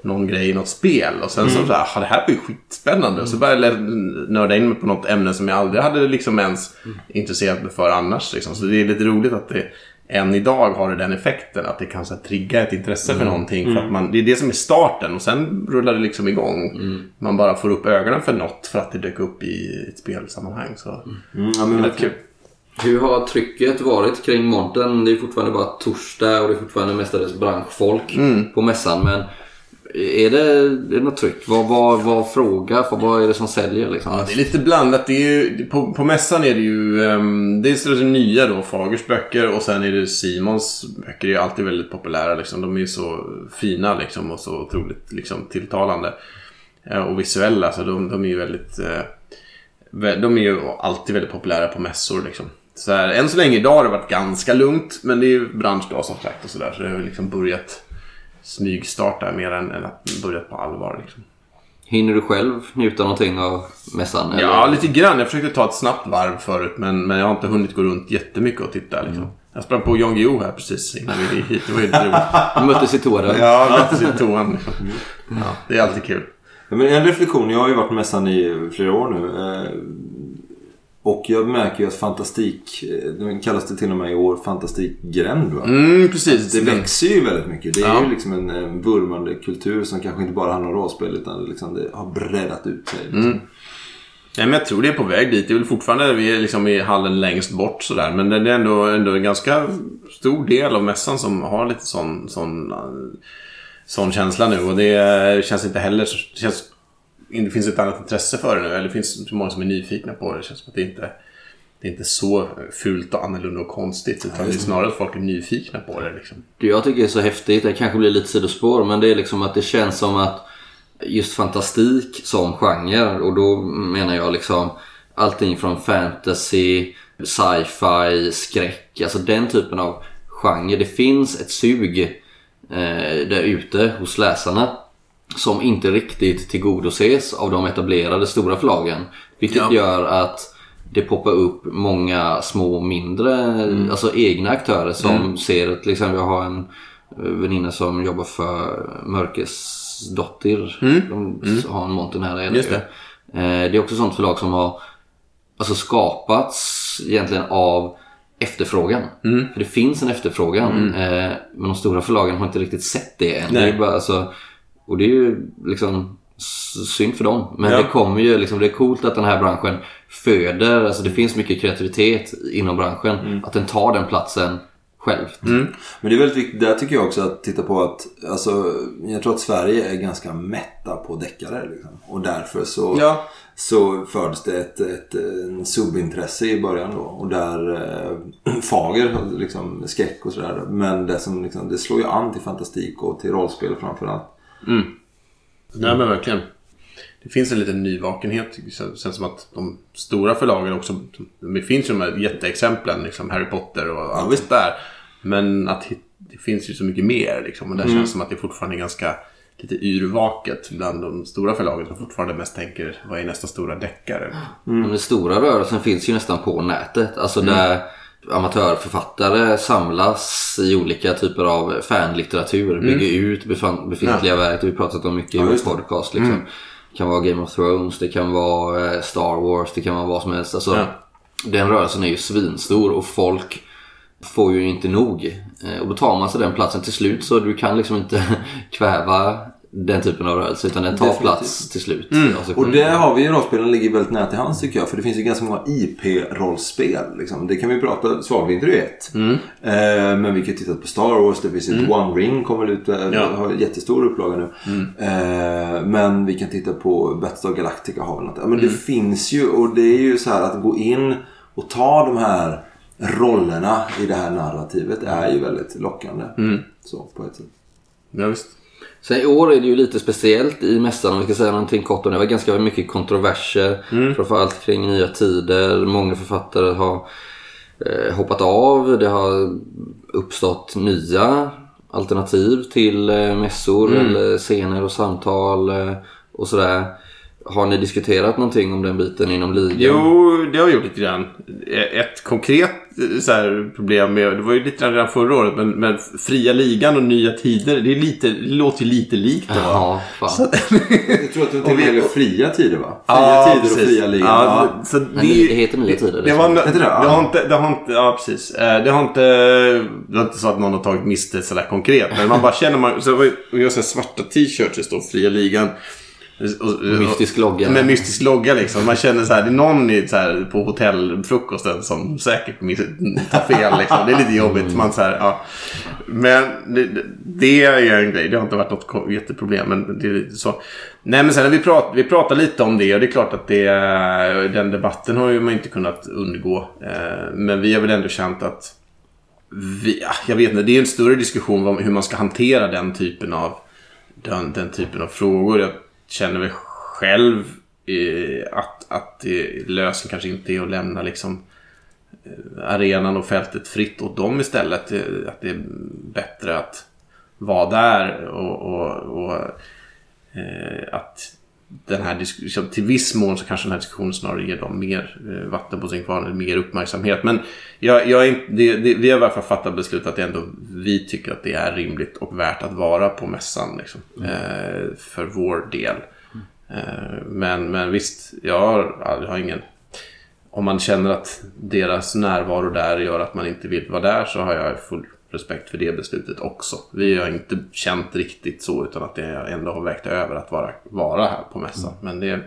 någon grej i något spel. Och sen så, så här, "Ah, det här var ju skitspännande. Och så började jag nörda in mig på något ämne som jag aldrig hade liksom ens intresserat mig för annars. Liksom. Så det är lite roligt att det än idag har det den effekten. Att det kan så här, trigga ett intresse för någonting. För att man, det är det som är starten och sen rullar det liksom igång. Man bara får upp ögonen för något för att det dök upp i ett spelsammanhang. Så Mm, ja, men det är kul. Hur har trycket varit kring monten? Det är fortfarande bara torsdag och det är fortfarande mestadels branschfolk på mässan. Men är det, är det något tryck? Vad, vad, vad frågar Vad, vad är det som säljer liksom? Ja, det är lite blandat. Det är ju, på, på mässan är det ju um, dels är det nya då, Fagers böcker och sen är det Simons böcker. är ju alltid väldigt populära liksom. De är ju så fina liksom och så otroligt liksom, tilltalande. Eh, och visuella, så de, de är ju väldigt... Eh, de är ju alltid väldigt populära på mässor liksom. Så här, än så länge idag har det varit ganska lugnt, men det är ju branschdag som sagt och sådär. Så det har ju liksom börjat smygstarta mer än, än att börjat på allvar liksom. Hinner du själv njuta någonting av mässan? eller? Ja, lite grann. Jag försökte ta ett snabbt varv förut men, men jag har inte hunnit gå runt jättemycket och titta. Liksom. Jag sprang på Jan Guillou här precis innan vi gick hit. Det var ju roligt. Du möttes i toaren? Ja, möttes i toan. Ja, det är alltid kul. Men en reflektion. Jag har ju varit på mässan i flera år nu. Eh, och jag märker ju att fantastik, eh, det kallas det till och med i år, fantastikgränd va? Mm, precis. Det växer ju väldigt mycket. Det är Ja. ju liksom en, en vurmande kultur som kanske inte bara handlar om rollspel utan det liksom det har breddat ut sig. Liksom. Nej, men jag tror det är på väg dit. Det är väl fortfarande vi är liksom i hallen längst bort sådär. Men det är ändå, ändå en ganska stor del av mässan som har lite sån, sån, sån känsla nu. Och det känns inte heller... Det, känns, det finns ett annat intresse för det nu. Eller det finns så många som är nyfikna på det. Det känns som att det inte det är inte så fult och annorlunda och konstigt. Utan det är snarare att folk är nyfikna på det. Liksom. Det jag tycker är så häftigt, det kanske blir lite sidospår, men det är liksom att det känns som att just fantastik som genre och då menar jag liksom allting från fantasy, sci-fi, skräck, alltså den typen av genre. Det finns ett sug eh, där ute hos läsarna som inte riktigt tillgodoses av de etablerade stora förlagen. Vilket ja. gör att det poppar upp många små mindre, mm. alltså egna aktörer som mm. ser till exempel jag har en väninna som jobbar för Mörkesdottir. Mm. De mm. har en monter här nere. Det. Eh, det är också sånt förlag som har alltså skapats egentligen av efterfrågan. Mm. För det finns en efterfrågan. Mm. Eh, men de stora förlagen har inte riktigt sett det än. Det är bara, alltså, och det är ju liksom synd för dem. Men ja. det kommer ju liksom, det är coolt att den här branschen föder, alltså det finns mycket kreativitet inom branschen. Mm. Att den tar den platsen själv. Mm. Men det är väldigt viktigt, där tycker jag också att titta på att, alltså, jag tror att Sverige är ganska mätta på deckare. Liksom. Och därför så, ja. så föds det ett, ett, ett subintresse i början då. Och där eh, fager, liksom skräck och sådär. Men det, som, liksom, det slår ju an till fantastik och till rollspel framförallt. Mm. Nej men verkligen. Det finns en liten nyvakenhet. Det känns som att de stora förlagen också. Det finns ju de här jätteexemplen. Liksom Harry Potter och allt ja, där. Men att det finns ju så mycket mer. Liksom, och det mm. känns som att det fortfarande är ganska lite yrvaket bland de stora förlagen som fortfarande mest tänker vad är nästa stora deckare? Mm. Den stora rörelsen finns ju nästan på nätet. Alltså mm. Amatörförfattare samlas i olika typer av fanlitteratur. Mm. Bygger ut befintliga ja. verk. Det har vi pratat om mycket i vår podcast. Liksom. Mm. Det kan vara Game of Thrones, det kan vara eh, Star Wars, det kan vara vad som helst. Alltså, ja. Den rörelsen är ju svinstor och folk får ju inte nog. Eh, och då tar man sig den platsen till slut så du kan liksom inte kväva den typen av rörelse utan den tar Definitivt. plats till slut. Mm. Och där har vi ju rollspelen ligger väldigt nära till hands tycker jag. För det finns ju ganska många IP-rollspel. Liksom. Det kan vi prata, Svagvinter är ett. Mm. Eh, men vi kan titta på Star Wars, det finns ett mm. One Ring kommer ut, eh, ja. har jättestor upplaga nu. Mm. Eh, men vi kan titta på Battlestar Galactica har väl något. Men det mm. finns ju och det är ju så här att gå in och ta de här rollerna i det här narrativet är ju väldigt lockande. Mm. Så på ett sätt. Ja, visst. Sen i år är det ju lite speciellt i mässan om vi ska säga någonting kort om det. Var ganska mycket kontroverser. Mm. Framförallt kring nya tider. Många författare har eh, hoppat av. Det har uppstått nya alternativ till eh, mässor mm. eller scener och samtal eh, och sådär. Har ni diskuterat någonting om den biten inom ligan? Jo, det har vi gjort lite grann. Ett konkret så här, problem med, det var ju lite redan förra året, men, men fria ligan och nya tider, det, är lite, det låter ju lite likt. Då, ja, så, jag tror att det till gäller fria tider va? Fria ja, tider precis. och fria ligan. Ja, ja. Så det, det heter nya tider. Det, var, det, det, det, har inte, det har inte, ja precis. Eh, det har inte, det är inte så att någon har tagit miste sådär konkret, men man bara känner, man, så, och jag har svarta t-shirts det står fria ligan. Och, mystisk logga. Med mystisk logga liksom. Man känner så här, det är någon i, så här, på hotellfrukosten som säkert tar fel. Liksom. Det är lite jobbigt. Mm. Man, så här, ja. Men det, det, är ju en grej. Det har inte varit något jätteproblem. Men det är så. Nej men sen vi pratar, vi pratar lite om det och det är klart att det, den debatten har ju man inte kunnat undgå. Eh, men vi har väl ändå känt att vi, jag vet inte, det är en större diskussion om hur man ska hantera den typen av den, den typen av frågor. Jag känner väl själv eh, att, att lösningen kanske inte är att lämna liksom eh, arenan och fältet fritt åt dem istället. Eh, att det är bättre att vara där och, och, och eh, att den här diskussionen, till viss mån så kanske den här diskussionen snarare ger dem mer eh, vatten på sin kvarn, mer uppmärksamhet. Men jag, jag är, det, det, vi har i alla fall fattat beslut att det ändå, vi tycker att det är rimligt och värt att vara på mässan. Liksom, mm. eh, för vår del. Mm. Eh, men, men visst, jag har, jag har ingen... Om man känner att deras närvaro där gör att man inte vill vara där så har jag full respekt för det beslutet också. Vi har inte känt riktigt så utan att det ändå har vägt över att vara, vara här på mässan. Mm. Men det,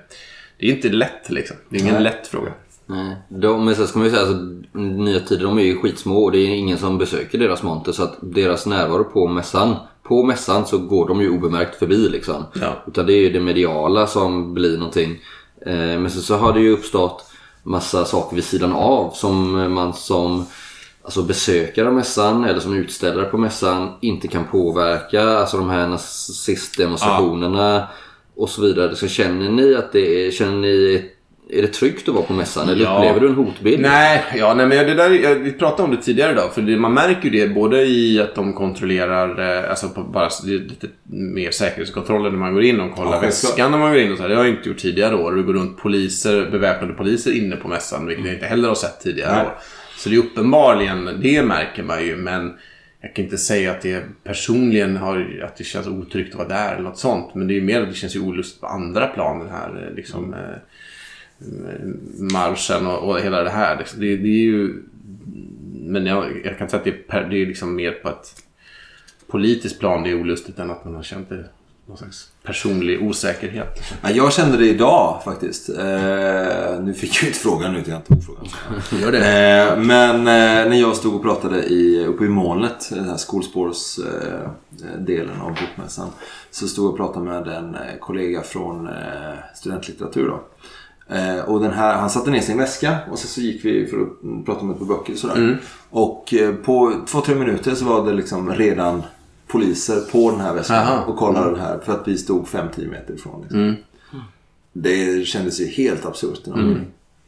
det är inte lätt liksom. Det är ingen Nej. lätt fråga. Nej. De, men sen ska man ju säga alltså, Nya Tider de är ju skitsmå och det är ingen som besöker deras monter så att deras närvaro på mässan på mässan så går de ju obemärkt förbi liksom. Ja. Utan det är ju det mediala som blir någonting. Eh, men sen så har det ju uppstått massa saker vid sidan av som man som alltså besökare av mässan eller som utställare på mässan inte kan påverka. Alltså de här nazistdemonstrationerna och så vidare. Så känner ni att det är, känner ni, är det tryggt att vara på mässan eller Ja. upplever du en hotbild? Nej, ja, nej men det där, jag, vi pratade om det tidigare idag. För det, man märker ju det både i att de kontrollerar, eh, alltså bara lite mer säkerhetskontroller när man går in och kollar Ja, väskan när man går in och så här. Det har jag inte gjort tidigare år. Det går runt poliser, beväpnade poliser inne på mässan, vilket jag inte heller har sett tidigare Nej. år. Så det är uppenbarligen, det märker man ju, men jag kan inte säga att det personligen har, att det känns otryggt att vara där eller något sånt. Men det är mer att det känns ju olust på andra plan, den här eh, liksom, eh, marschen och, och hela det här. Det, det är ju... Men jag, jag kan säga att det är, per, det är liksom mer på ett politiskt plan det är olustigt än att man har känt det, någon slags personlig osäkerhet. Ja, jag kände det idag faktiskt. Eh, nu fick jag inte frågan, nu jag tog frågan. Gör det? Eh, men eh, när jag stod och pratade i, uppe i molnet, den här skolspårsdelen eh, av bokmässan. Så stod jag och pratade med en eh, kollega från eh, studentlitteratur då. Och den här, han satte ner sin väska och sen så gick vi för att mm, prata om ett par böcker och sådär. Och eh, på två, tre minuter så var det liksom redan poliser på den här väskan Aha. och kollade den här för att vi stod 5-10 meter ifrån. Liksom. Det kändes ju helt absurt. Mm.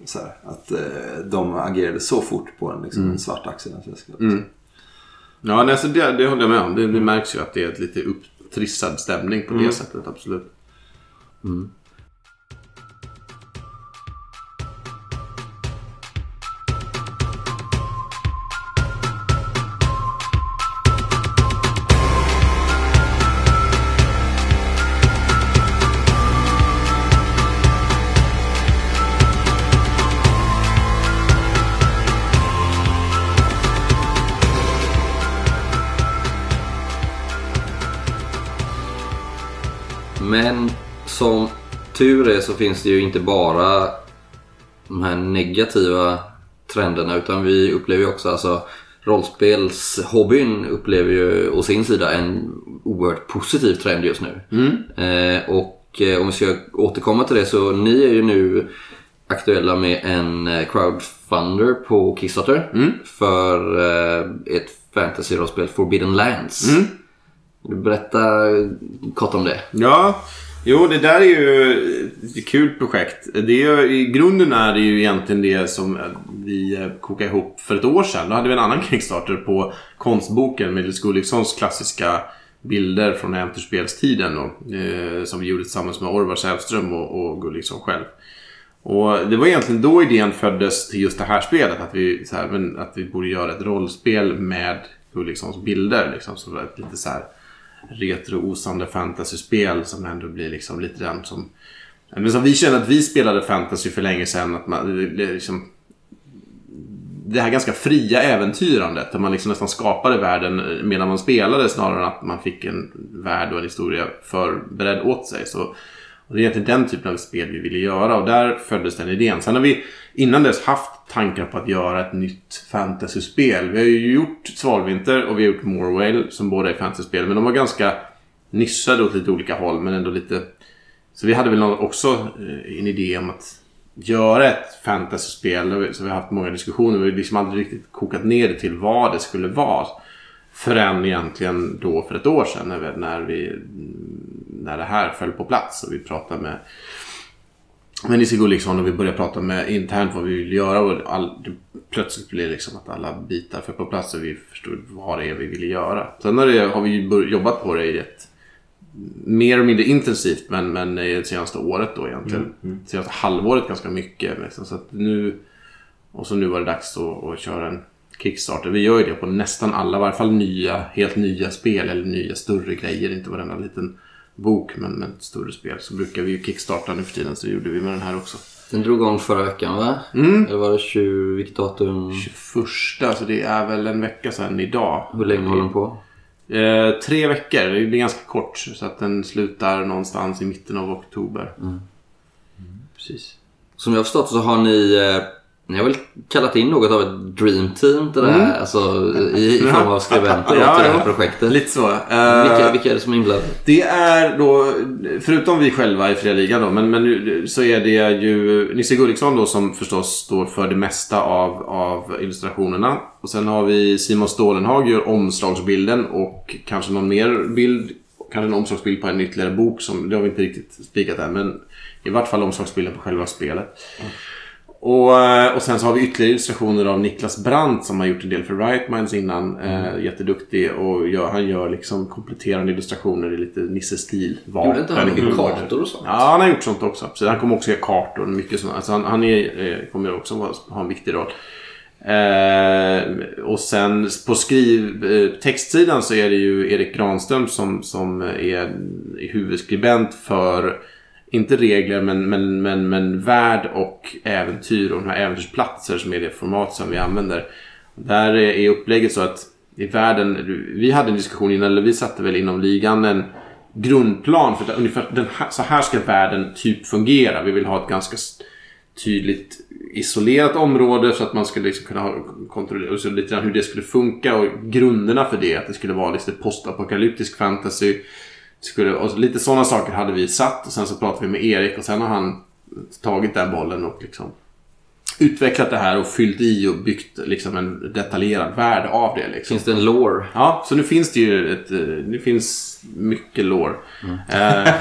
Så här, att eh, de agerade så fort på en, liksom, en svart axelväska. Ja, nej, så det, det håller jag med om. Det, det märks ju att det är ett lite upptrissad stämning på det sättet, absolut. Tur är så finns det ju inte bara de här negativa trenderna utan vi upplever ju också alltså rollspelshobbyn upplever ju å sin sida en oerhört positiv trend just nu. Eh, och eh, om vi ska återkomma till det så ni är ju nu aktuella med en eh, crowdfunder på Kickstarter för eh, ett fantasy-rollspel Forbidden Lands. Du berätta kort om det? Ja, jo det där är ju ett kul projekt. Det är, ju- I grunden är det ju egentligen det som vi kokade ihop för ett år sedan. Då hade vi en annan Kickstarter på konstboken med Nils Gulliksons klassiska bilder från Äventyrsspelstiden. Eh, som vi gjorde tillsammans med Orvar Sävström och, och Gulliksson själv. Och det var egentligen då idén föddes till just det här spelet. Att vi, så här, att vi borde göra ett rollspel med Gulliksons bilder. Liksom, så lite så här retro-osande fantasyspel som ändå blir liksom lite den som... Men som vi känner att vi spelade fantasy för länge sedan. Att man, det, liksom, det här ganska fria äventyrandet. Där man liksom nästan skapade världen eh, medan man spelade snarare än att man fick en värld och en historia förberedd åt sig. Så, och det är egentligen den typen av spel vi ville göra och där föddes den idén. Sen har vi innan dess haft tankar på att göra ett nytt fantasyspel. Vi har ju gjort Svalvinter och vi har gjort Morwale som båda är fantasyspel. Men de var ganska nischade åt lite olika håll men ändå lite... Så vi hade väl också eh, en idé om att göra ett fantasyspel. Så vi har haft många diskussioner. Vi har liksom aldrig riktigt kokat ner det till vad det skulle vara. Förrän egentligen då för ett år sedan när vi, när, vi, när det här föll på plats och vi pratade med med Nisse Gulliksson och vi började prata med internt vad vi vill göra och all, det, plötsligt blev det liksom att alla bitar föll på plats och vi förstod vad det är vi ville göra. Sen har, det, har vi jobbat på det i ett mer och mindre intensivt men, men i det senaste året då egentligen. Senaste halvåret ganska mycket. Liksom, så att nu, och så nu var det dags att, att köra en Kickstarter. Vi gör ju det på nästan alla, i varje fall nya, helt nya spel eller nya större grejer. Inte varenda liten bok men, men större spel. Så brukar vi ju kickstarta nu för tiden så det gjorde vi med den här också. Den drog igång förra veckan va? Eller var det 20, vilket datum? 21, så det är väl en vecka sedan idag. Hur länge håller den på? Eh, tre veckor, det blir ganska kort. Så att den slutar någonstans i mitten av oktober. Precis. Som jag har förstått så har ni, eh, ni har väl kallat in något av ett dream team till det här, alltså i, i form av skribenter Ja, till det här projektet. Lite så. Eh, Vilka, vilka är det som är inblandade? Det är då, förutom vi själva i Fria Ligan då, men, men nu, så är det ju Nisse Gulliksson då som förstås står för det mesta av, av illustrationerna. Och sen har vi Simon Stålenhag gör omslagsbilden och kanske någon mer bild, kanske en omslagsbild på en ytterligare bok som, det har vi inte riktigt spikat än, men i vart fall omslagsbilden på själva spelet. Och, eh, och sen så har vi ytterligare illustrationer av Niklas Brandt som har gjort en del för Riot Minds innan. Eh, jätteduktig och gör, han gör liksom kompletterande illustrationer i lite Nisse-stil. Gjorde inte han mycket kartor och sånt? Ja, han har gjort sånt också. Så han kommer också göra kartor och mycket sånt. Alltså han, han är, eh, kommer också ha en viktig roll. Eh, och sen på skriv, eh, textsidan så är det ju Erik Granström som, som är huvudskribent för inte regler men, men, men, men värld och äventyr och de här äventyrsplatser som är det format som vi använder. Där är upplägget så att i världen, vi hade en diskussion innan, eller vi satte väl inom ligan en grundplan för att ungefär den här, så här ska världen typ fungera. Vi vill ha ett ganska tydligt isolerat område så att man skulle liksom kunna kontrollera och så lite grann hur det skulle funka och grunderna för det. Att det skulle vara lite postapokalyptisk fantasy. Skulle, och lite sådana saker hade vi satt och sen så pratade vi med Erik och sen har han tagit den bollen och liksom utvecklat det här och fyllt i och byggt liksom en detaljerad värld av det. Liksom. Finns det en lore? Ja, så nu finns det ju ett, eh, det finns mycket lore. Eh,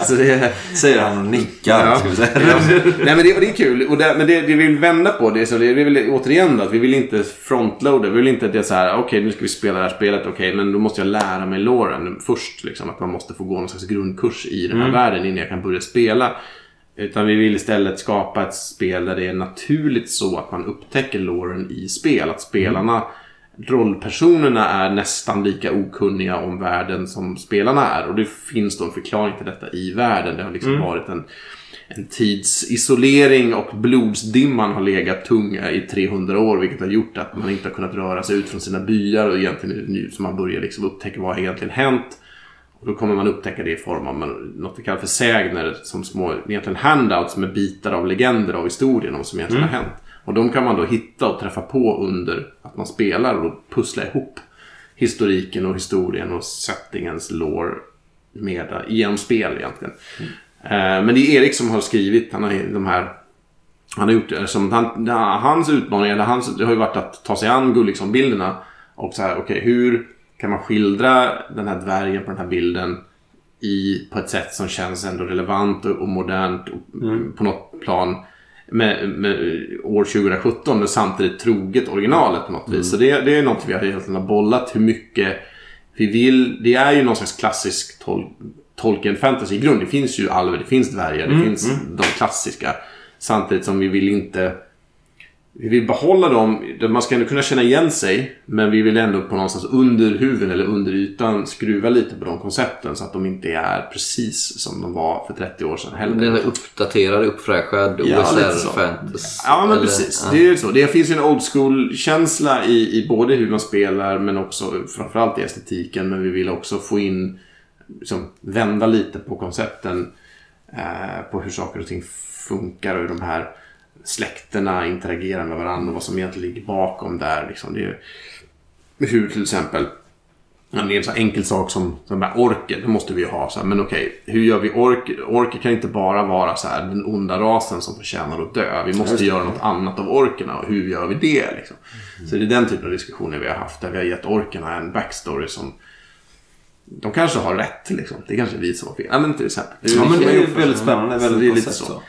så det, Säger han och nickar. Ja. Ska vi säga. Nej men det, det är kul. Och det, men det, det vi vill vända på det, så det vi vill återigen då, att vi vill inte frontloada. Vi vill inte att det är så här, okej nu ska vi spela det här spelet, okej men då måste jag lära mig loren först. Liksom, att man måste få gå någon slags grundkurs i den här världen innan jag kan börja spela. Utan vi vill istället skapa ett spel där det är naturligt så att man upptäcker loren i spel. Att spelarna, rollpersonerna är nästan lika okunniga om världen som spelarna är. Och det finns då en förklaring till detta i världen. Det har liksom varit en, en tids isolering och blodsdimman har legat tunga i 300 år. Vilket har gjort att man inte har kunnat röra sig ut från sina byar. Och egentligen är det nu som man börjar liksom upptäcka vad har egentligen hänt. Och då kommer man upptäcka det i form av något vi kallar för sägner som små egentligen handouts med bitar av legender av historien om som egentligen har hänt. Och de kan man då hitta och träffa på under att man spelar och då pussla ihop historiken och historien och settingens lore med genom spel egentligen. Eh, Men det är Erik som har skrivit han har de här han har gjort det som han, hans utmaning, eller hans, det har ju varit att ta sig an Gulliksson-bilderna och så här, okej hur kan man skildra den här dvärgen på den här bilden i, på ett sätt som känns ändå relevant och, och modernt och, på något plan med, med år 2017 men samtidigt troget originalet på något vis. Så det, det är något vi har egentligen har bollat hur mycket vi vill. Det är ju någon slags klassisk tol, Tolkien fantasy i grund. Det finns ju alver, det finns dvärgar, det finns de klassiska. Samtidigt som vi vill inte vi vill behålla dem. Man ska ändå kunna känna igen sig. Men vi vill ändå på någonstans under huven eller under ytan skruva lite på de koncepten. Så att de inte är precis som de var för 30 år sedan heller. Den är uppdaterad, uppfräschad, Ja. OSR-fantasy? Ja, men precis. Det är så. Det finns ju en old school-känsla i, i både hur man spelar men också framförallt i estetiken. Men vi vill också få in, liksom, vända lite på koncepten. Eh, på hur saker och ting funkar och hur de här släkterna interagerar med varandra och vad som egentligen ligger bakom där. Liksom. Det är, hur till exempel Ja, det är en så enkel sak som, som bara orker, det måste vi ju ha. Så här, men okej, hur gör vi orker? Orker kan inte bara vara så här, den onda rasen som förtjänar att dö. Vi måste göra något annat av orkerna och hur gör vi det? Liksom? Så det är den typen av diskussioner vi har haft där vi har gett orkerna en backstory som de kanske har rätt liksom. Det är kanske vi som har fel. Ja, men till exempel. Ja, men det är ju väldigt spännande. Så Väldigt det är lite koncept, så.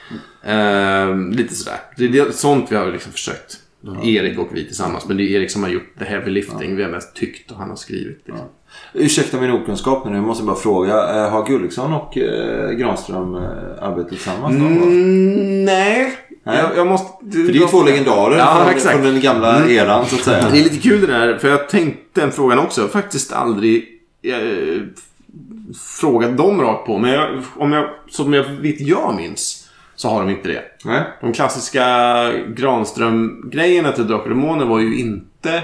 Ehm, lite sådär. Det är det, sånt vi har liksom försökt. Erik och vi tillsammans. Men det är Erik som har gjort the heavy lifting. Vi har mest tyckt och han har skrivit. Liksom. Ursäkta min okunskap nu, jag måste bara fråga. eh, Har Gulliksson och eh, Granström eh, arbetat tillsammans någon gång? Mm, nej. Nej. Jag, jag måste... För det är ju två legendarer Ja, från, från den gamla eran så att säga. Det är lite kul det där, för jag tänkte den frågan också. Jag har faktiskt aldrig eh, frågat dem rakt på. Men jag, om jag, som jag vet jag minns så har de inte det. Nej. De klassiska Granström-grejerna till Drakar och Demoner var ju inte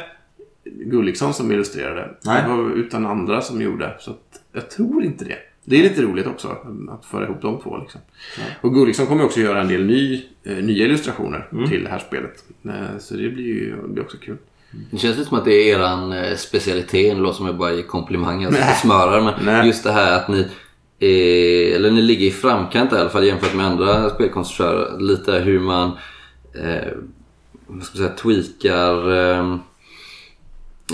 Gulliksson som illustrerade. Nej. Det var utan andra som gjorde. Så jag tror inte det. Det är lite roligt också att föra ihop de två. Liksom. Och Gulliksson kommer också göra en del ny, eh, nya illustrationer till det här spelet. Eh, så det blir ju det blir också kul. Det känns lite som att det är eran eh, specialitet. Det låter som att jag bara ger komplimanger alltså, och smörar. Men Nej. just det här att ni är, eller ni ligger i framkant i alla fall jämfört med andra spelkonstruktörer. Lite hur man eh, vad ska man säga, tweakar eh,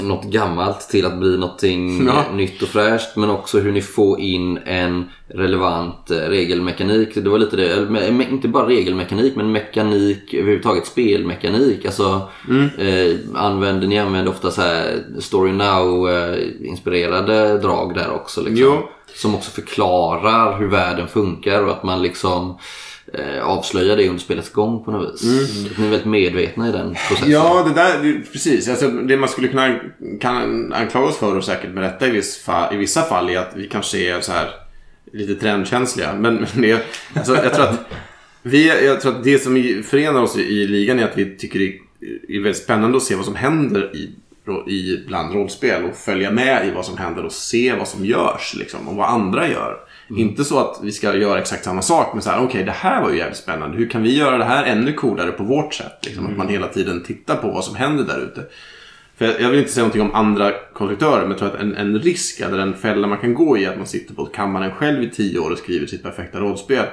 något gammalt till att bli någonting Ja. nytt och fräscht. Men också hur ni får in en relevant eh, regelmekanik. Det var lite det, inte bara regelmekanik men mekanik överhuvudtaget. Spelmekanik. Alltså, eh, använder, ni använder ofta så här Story Now-inspirerade drag där också. Liksom. Som också förklarar hur världen funkar och att man liksom eh, avslöjar det under spelets gång på något vis. Att ni är väldigt medvetna i den processen. Ja, det där, precis. Alltså, det man skulle kunna kan anklaga oss för och säkert med rätta i, viss fall, i vissa fall är att vi kanske är så här lite trendkänsliga. Men, men det, alltså, jag, tror att vi, jag tror att det som förenar oss i, i ligan är att vi tycker det är väldigt spännande att se vad som händer i, i bland rollspel och följa med i vad som händer och se vad som görs liksom, och vad andra gör. Inte så att vi ska göra exakt samma sak, men så här, okej, det här var ju jävligt spännande. Hur kan vi göra det här ännu coolare på vårt sätt? Liksom, Att man hela tiden tittar på vad som händer där ute. För jag, jag vill inte säga någonting om andra konstruktörer, men jag tror att en, en risk eller en fälla man kan gå i är att man sitter på kammaren själv i tio år och skriver sitt perfekta rollspel.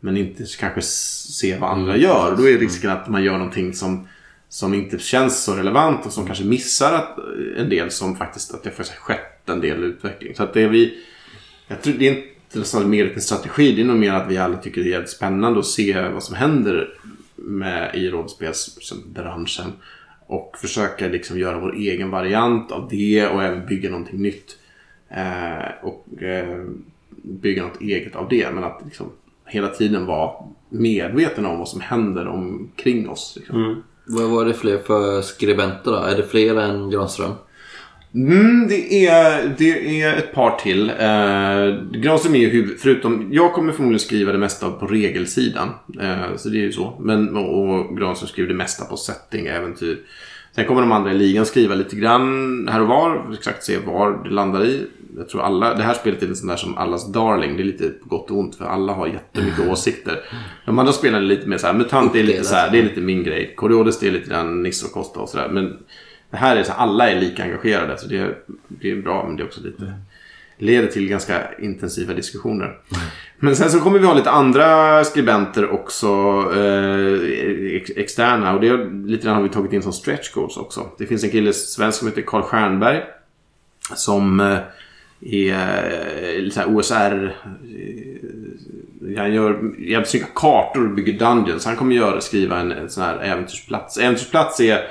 Men inte kanske s- se vad andra gör. Och då är risken att man gör någonting som, som inte känns så relevant och som kanske missar att, en del som faktiskt att det får skett en del utveckling. Så att det är vi... Jag tror det är inte mer en strategi. Det är nog mer att vi alla tycker det är jävligt spännande att se vad som händer med, i rollspelsbranschen. Och försöka liksom göra vår egen variant av det och även bygga någonting nytt. Eh, och eh, bygga något eget av det. Men att liksom hela tiden vara medveten om vad som händer omkring oss. Liksom. Mm. Vad var det fler för skribenter då? Är det fler än Granström? Mm, det, är, det är ett par till. Eh, Granström är ju huvud, förutom, jag kommer förmodligen skriva det mesta på regelsidan. Eh, så det är ju så. Men, och, Granström skriver det mesta på setting, äventyr. Sen kommer de andra i ligan skriva lite grann här och var. Exakt se var det landar i. Jag tror alla, det här spelet är en sån där som allas darling. Det är lite på gott och ont för alla har jättemycket åsikter. De andra spelarna är lite mer så här, MUTANT är lite så här, det är lite min grej. Coriolis det är lite grann Nisse och Costa och sådär. Men det här är så här, alla är lika engagerade. Så det är, det är bra men det är också lite leder till ganska intensiva diskussioner. Men sen så kommer vi ha lite andra skribenter också eh, externa och det är, lite grann har vi tagit in som stretch goals också. Det finns en kille svensk som heter Carl Stjernberg som eh, är eh, lite så här OSR eh, han gör jävligt snygga kartor och bygger dungeons. Han kommer göra, skriva en, en sån här äventyrsplats. Äventyrsplats är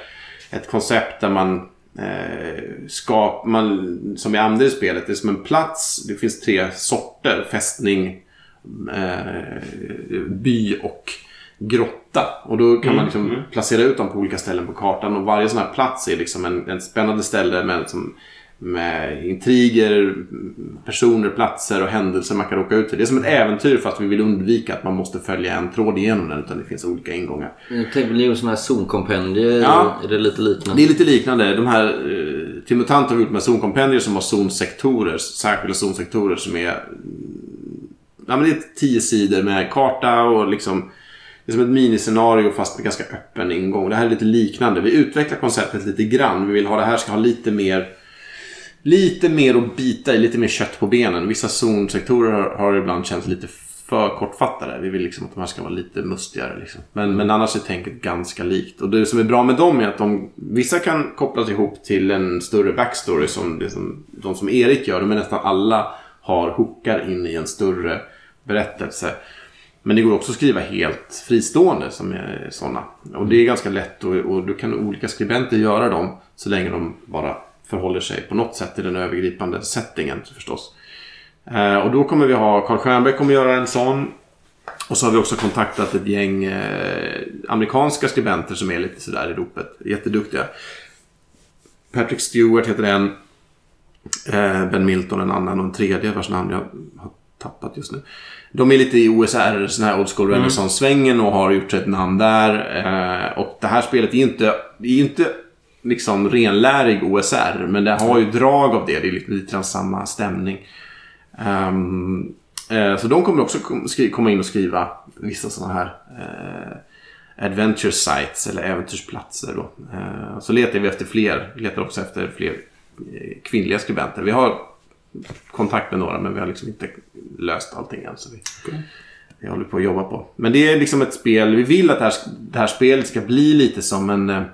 ett koncept där man eh, skap, man, som i spelet, det är som en plats. Det finns tre sorter. Fästning, eh, by och grotta. Och då kan man liksom placera ut dem på olika ställen på kartan. Och varje sån här plats är liksom en, en spännande ställe med, som, med intriger, personer, platser och händelser man kan råka ut för. Det är som ett äventyr fast vi vill undvika att man måste följa en tråd igenom den. Utan det finns olika ingångar. Jag tänkte ni gjorde sådana här zonkompendier. Ja. Är det lite liknande? Det är lite liknande. De här eh, till MUTANT har gjort med zonkompendier som har zonsektorer. Särskilda zonsektorer som är... mm, Ja, men det är tio sidor med karta och liksom... Det är som ett miniscenario fast med ganska öppen ingång. Det här är lite liknande. Vi utvecklar konceptet lite grann. Vi vill ha det här ska ha lite mer... Lite mer att bita i, lite mer kött på benen. Vissa zonsektorer har, har ibland känts lite för kortfattade. Vi vill liksom att de här ska vara lite mustigare. Liksom. Men, men annars är tänket ganska likt. Och det som är bra med dem är att de, vissa kan kopplas ihop till en större backstory som, det som de som Erik gör. Men nästan alla har hookar in i en större berättelse. Men det går också att skriva helt fristående som är sådana. Och det är ganska lätt och, och då kan olika skribenter göra dem så länge de bara förhåller sig på något sätt till den övergripande settingen förstås. Eh, och då kommer vi ha, Carl Stjernberg kommer göra en sån. Och så har vi också kontaktat ett gäng eh, amerikanska skribenter som är lite sådär i ropet. Jätteduktiga. Patrick Stewart heter en. Eh, ben Milton en annan och en tredje vars namn jag har tappat just nu. De är lite i OSR, sån här old school renaissance-svängen och har gjort sig ett namn där. Eh, och det här spelet är inte, det är ju inte liksom renlärig OSR, men det har ju drag av det. Det är lite, samma stämning. Ehm, eh, så de kommer också komma in och skriva vissa sådana här eh, adventure sites eller äventyrsplatser. Då. Eh, så letar vi efter fler. Vi letar också efter fler eh, kvinnliga skribenter. Vi har kontakt med några men vi har liksom inte löst allting än. Så vi, vi håller på att jobba på. Men det är liksom ett spel. Vi vill att det här, det här spelet ska bli lite som en...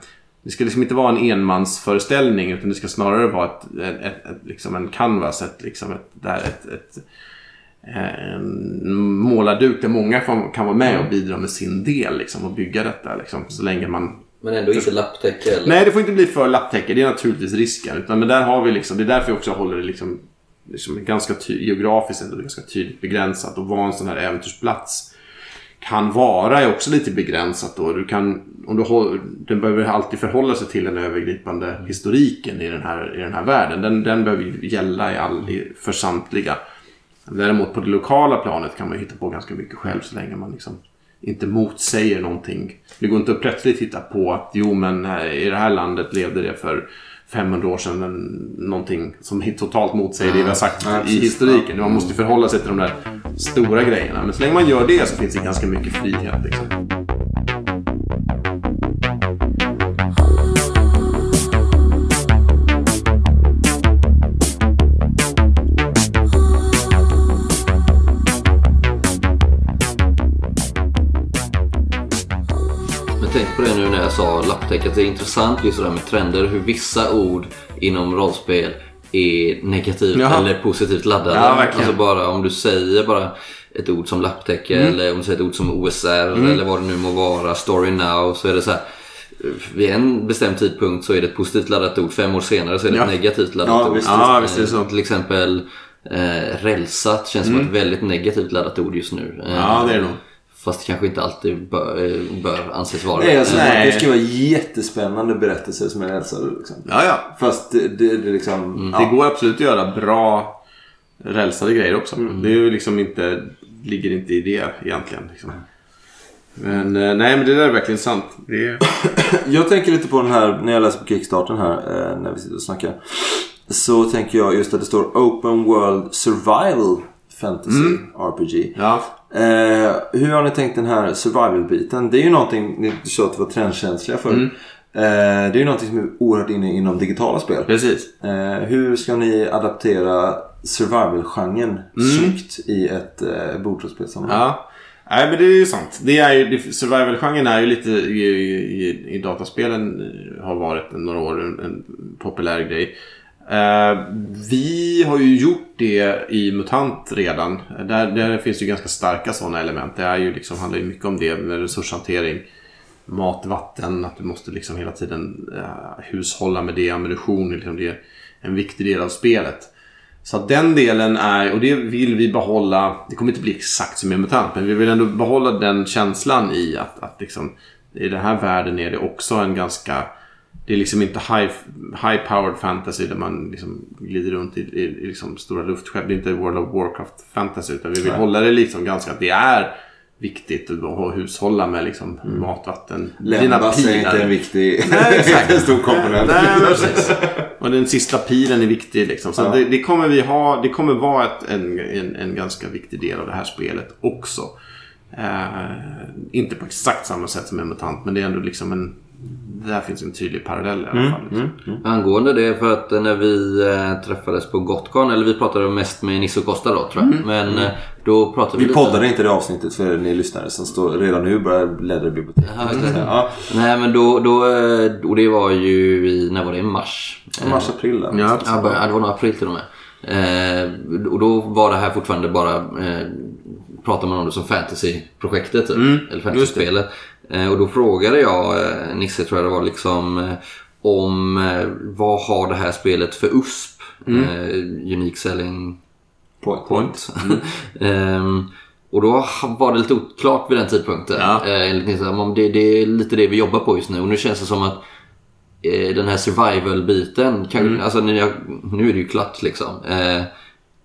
Det ska liksom inte vara en enmansföreställning utan det ska snarare vara ett, ett, ett, ett, liksom en canvas. Ett, liksom ett, där ett, ett, en målarduk där många kan vara med och bidra med sin del liksom, och bygga detta. Liksom, så länge man Men ändå inte lapptäcke eller? Nej, det får inte bli för lapptäcke. Det är naturligtvis risken. Utan, men där har vi liksom, det är därför jag också håller det liksom, liksom ganska ty- geografiskt ändå ganska tydligt begränsat. Och vad en sån här äventyrsplats kan vara är också lite begränsat. Då. Du kan, om du håller, den behöver alltid förhålla sig till den övergripande historiken i den här, i den här världen. Den, den behöver gälla i all, för samtliga. Däremot på det lokala planet kan man hitta på ganska mycket själv så länge man liksom inte motsäger någonting. Det går inte att plötsligt hitta på att jo men i det här landet levde det för 500 år sedan en, någonting som totalt motsäger det vi har sagt Ja, i historiken. Man måste ju förhålla sig till de där stora grejerna. Men så länge man gör det så finns det ganska mycket frihet. Liksom. Men tänk på det nu när jag sa lapptäcke. att Det är intressant just det där med trender. Hur vissa ord inom rollspel är negativt Jaha. eller positivt laddade. Ja, alltså bara om du säger bara ett ord som lapptäcke Mm. eller om du säger ett ord som OSR eller vad det nu må vara, story now, så är det så här. Vid en bestämd tidpunkt så är det ett positivt laddat ord. Fem år senare så är det Ja. ett negativt laddat Ja, ord. visst, Ja, Eh, visst är det så. Till exempel eh, rälsat känns som ett väldigt negativt laddat ord just nu. Eh, Mm. Ja, det är det nog. Fast det kanske inte alltid bör, eh, bör anses vara Nej, alltså, Nej. Det ska vara jättespännande berättelser som jag älskar. Liksom. Ja, ja. Fast det, det, det är liksom... Det Ja. går absolut att göra bra rälsade grejer också. Det är ju liksom inte, ligger inte i det egentligen. Liksom. Men eh, nej, men det där är verkligen sant. Det är... Jag tänker lite på den här, när jag läser på Kickstarten här, eh, när vi sitter och snackar. Så tänker jag just att det står Open World Survival Fantasy RPG. Ja. Eh, hur har ni tänkt den här survival-biten? Det är ju någonting, ni sa att det var trendkänsliga för. Eh, det är ju någonting som är oerhört inne inom digitala spel. Precis. Eh, hur ska ni adaptera survival-genren snyggt i ett eh, bordrollspelssammanhang? Ja. Nej, men det är ju sant. Det är ju, det, survival-genren är ju lite i, i, i dataspelen har varit några år en, en populär grej. Eh, vi har ju gjort det i MUTANT redan. Där, där finns ju ganska starka sådana element. Det är ju liksom, handlar ju mycket om det med resurshantering. Mat, vatten, att du måste liksom hela tiden eh, hushålla med det. Ammunition, liksom det är en viktig del av spelet. Så att den delen är, och det vill vi behålla, det kommer inte bli exakt som i MUTANT, men vi vill ändå behålla den känslan i att, att liksom, i den här världen är det också en ganska, det är liksom inte high, high fantasy där man liksom glider runt i, i, i liksom stora luftskepp. Det är inte World of Warcraft fantasy utan vi vill Nej. hålla det liksom ganska, att det är viktigt att hushålla med liksom mat, vatten, Lämnas är inte en viktig Nej, exakt. en stor komponent. Nej. Och den sista pilen är viktig. Liksom. Så Ja. det, det kommer vi ha. Det kommer vara ett, en, en, en ganska viktig del av det här spelet också. Eh, inte på exakt samma sätt som en mutant, men det är ändå liksom en... Där finns en tydlig parallell i alla fall. Liksom. Angående det, för att när vi eh, träffades på Gotcon, eller vi pratade mest med Nisse och Costa då tror jag. Men eh, då pratade vi, Vi lite... poddade inte det avsnittet för ni lyssnare som står redan nu börjar bläddra i biblioteket. Ja, Nej men då, då, eh, och det var ju i, när var det? I mars? Mars, april där. Ja, ja, det var nog april till och med. Eh, och då var det här fortfarande bara, eh, pratar man om det som fantasyprojektet typ. eller fantasyspelet. Eh, och då frågade jag eh, Nisse, tror jag det var, liksom eh, om vad har det här spelet för USP? Eh, unique selling Point. point. Ehm, och då var det lite oklart vid den tidpunkten. Ja. Enligt Nisse, det, det är lite det vi jobbar på just nu. Och nu känns det som att den här survival-biten, kan, alltså nu, är det ju klart liksom.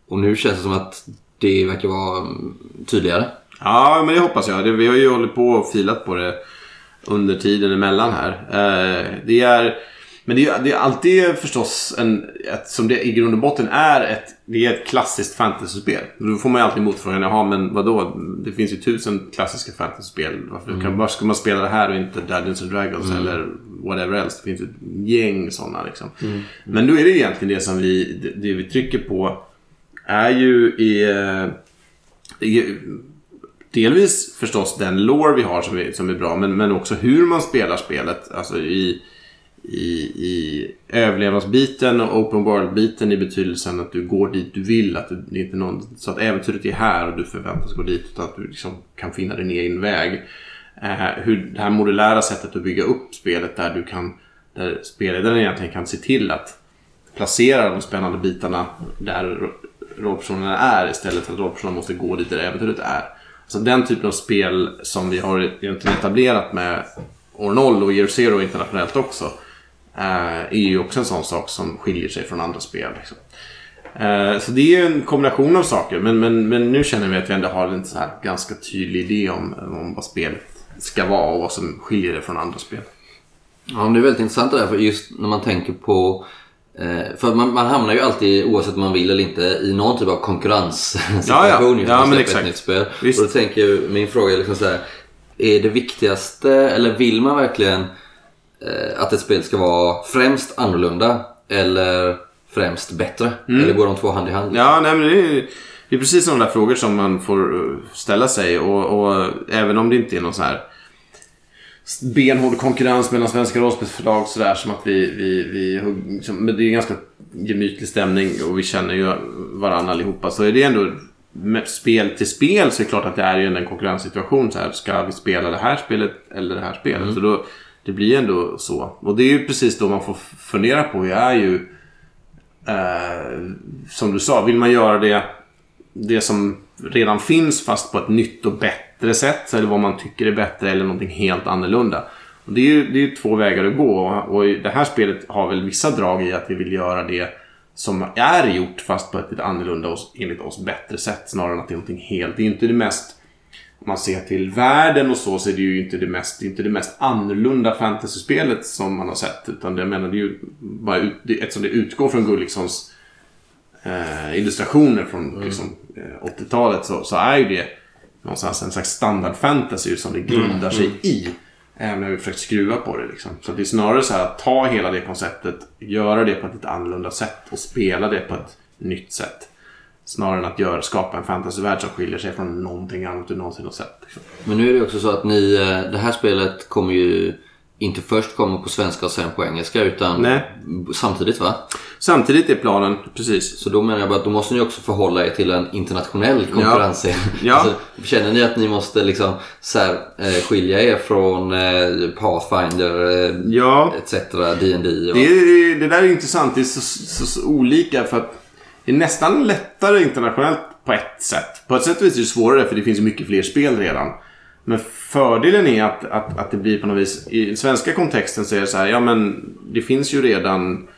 Och nu känns det som att det verkar vara mm, tydligare. Ja, men det hoppas jag. Vi har ju hållit på och filat på det under tiden emellan här. Eh, det är... Men det är, det är alltid förstås en, ett, som det i grund och botten är ett, det är ett klassiskt fantasyspel. Då får man ju alltid motfrågan, jaha men vadå? Det finns ju tusen klassiska fantasyspel. Varför Mm. kan, varför ska man spela det här och inte Dungeons and Dragons eller whatever else? Det finns ju ett gäng sådana liksom. Mm. Men då är det egentligen det som vi, det, det vi trycker på är ju i, eh, i delvis förstås den lore vi har som är, som är bra, men, men också hur man spelar spelet. Alltså i, i, i överlevnadsbiten och open world-biten i betydelsen att du går dit du vill. Att du, det är inte någon, så att äventyret är här och du förväntas gå dit utan att du liksom kan finna din egen väg. Eh, hur det här modulära sättet att bygga upp spelet där du kan där spelledaren egentligen kan se till att placera de spännande bitarna där rollpersonerna är istället för att rollpersonerna måste gå dit där äventyret är. Så den typen av spel som vi har egentligen etablerat med År 0 och Year Zero internationellt också eh, är ju också en sån sak som skiljer sig från andra spel. Liksom. Eh, Så det är ju en kombination av saker men, men, men nu känner vi att vi ändå har en så här ganska tydlig idé om, om vad spelet ska vara och vad som skiljer det från andra spel. Ja, men det är väldigt intressant det där för just när man tänker på för man, man hamnar ju alltid, oavsett om man vill eller inte, i någon typ av konkurrenssituation Ja, ja. just Ja, men exakt. ett nytt spel. Visst. Och då tänker jag, min fråga är liksom så här, är det viktigaste, eller vill man verkligen eh, att ett spel ska vara främst annorlunda eller främst bättre? Eller går de två hand i hand? Mm. Ja, nej, men det är, det är precis sådana där frågor som man får uh, ställa sig. Och, och även om det inte är någon så här benhård konkurrens mellan svenska rollspelsförlag sådär som att vi, vi, vi liksom, men det är en ganska gemytlig stämning och vi känner ju varandra allihopa. Så är det ändå spel till spel så är det klart att det är ju en konkurrenssituation. Så här, ska vi spela det här spelet eller det här spelet? Så då, det blir ändå så. Och det är ju precis då man får fundera på. Jag är ju eh, som du sa, vill man göra det, det som redan finns fast på ett nytt och bättre sätt, eller vad man tycker är bättre eller någonting helt annorlunda. Och det är ju det är ju två vägar att gå och det här spelet har väl vissa drag i att vi vill göra det som är gjort fast på ett lite annorlunda och enligt oss bättre sätt snarare än att det är någonting helt. Det är inte det mest om man ser till världen och så, så är det ju inte det mest, inte det mest annorlunda fantasyspelet som man har sett. Utan det, jag menar, det är ju bara ut, det, eftersom det utgår från Gullikssons eh, illustrationer från liksom, eh, 80-talet så, så är ju det någonstans en slags standard fantasy som det grundar sig i. Även när vi försökt skruva på det. Liksom. Så det är snarare så här att ta hela det konceptet, göra det på ett lite annorlunda sätt och spela det på ett nytt sätt. Snarare än att göra, skapa en fantasyvärld som skiljer sig från någonting annat du någonsin har sett. Liksom. Men nu är det också så att ni, eh, det här spelet kommer ju inte först komma på svenska och sen på engelska utan Nej. samtidigt va? Samtidigt är planen, precis. Så då menar jag bara att då måste ni också förhålla er till en internationell konkurrensscen. Ja. Alltså, känner ni att ni måste liksom så här, eh, skilja er från eh, Pathfinder eh, Ja, etc. D&D och... det, är, det där är intressant. Det är så, så, så olika för att det är nästan lättare internationellt på ett sätt. På ett sätt är det svårare för det finns mycket fler spel redan. Men fördelen är att, att, att det blir på något vis, i den svenska kontexten så är det så här, ja men det finns ju redan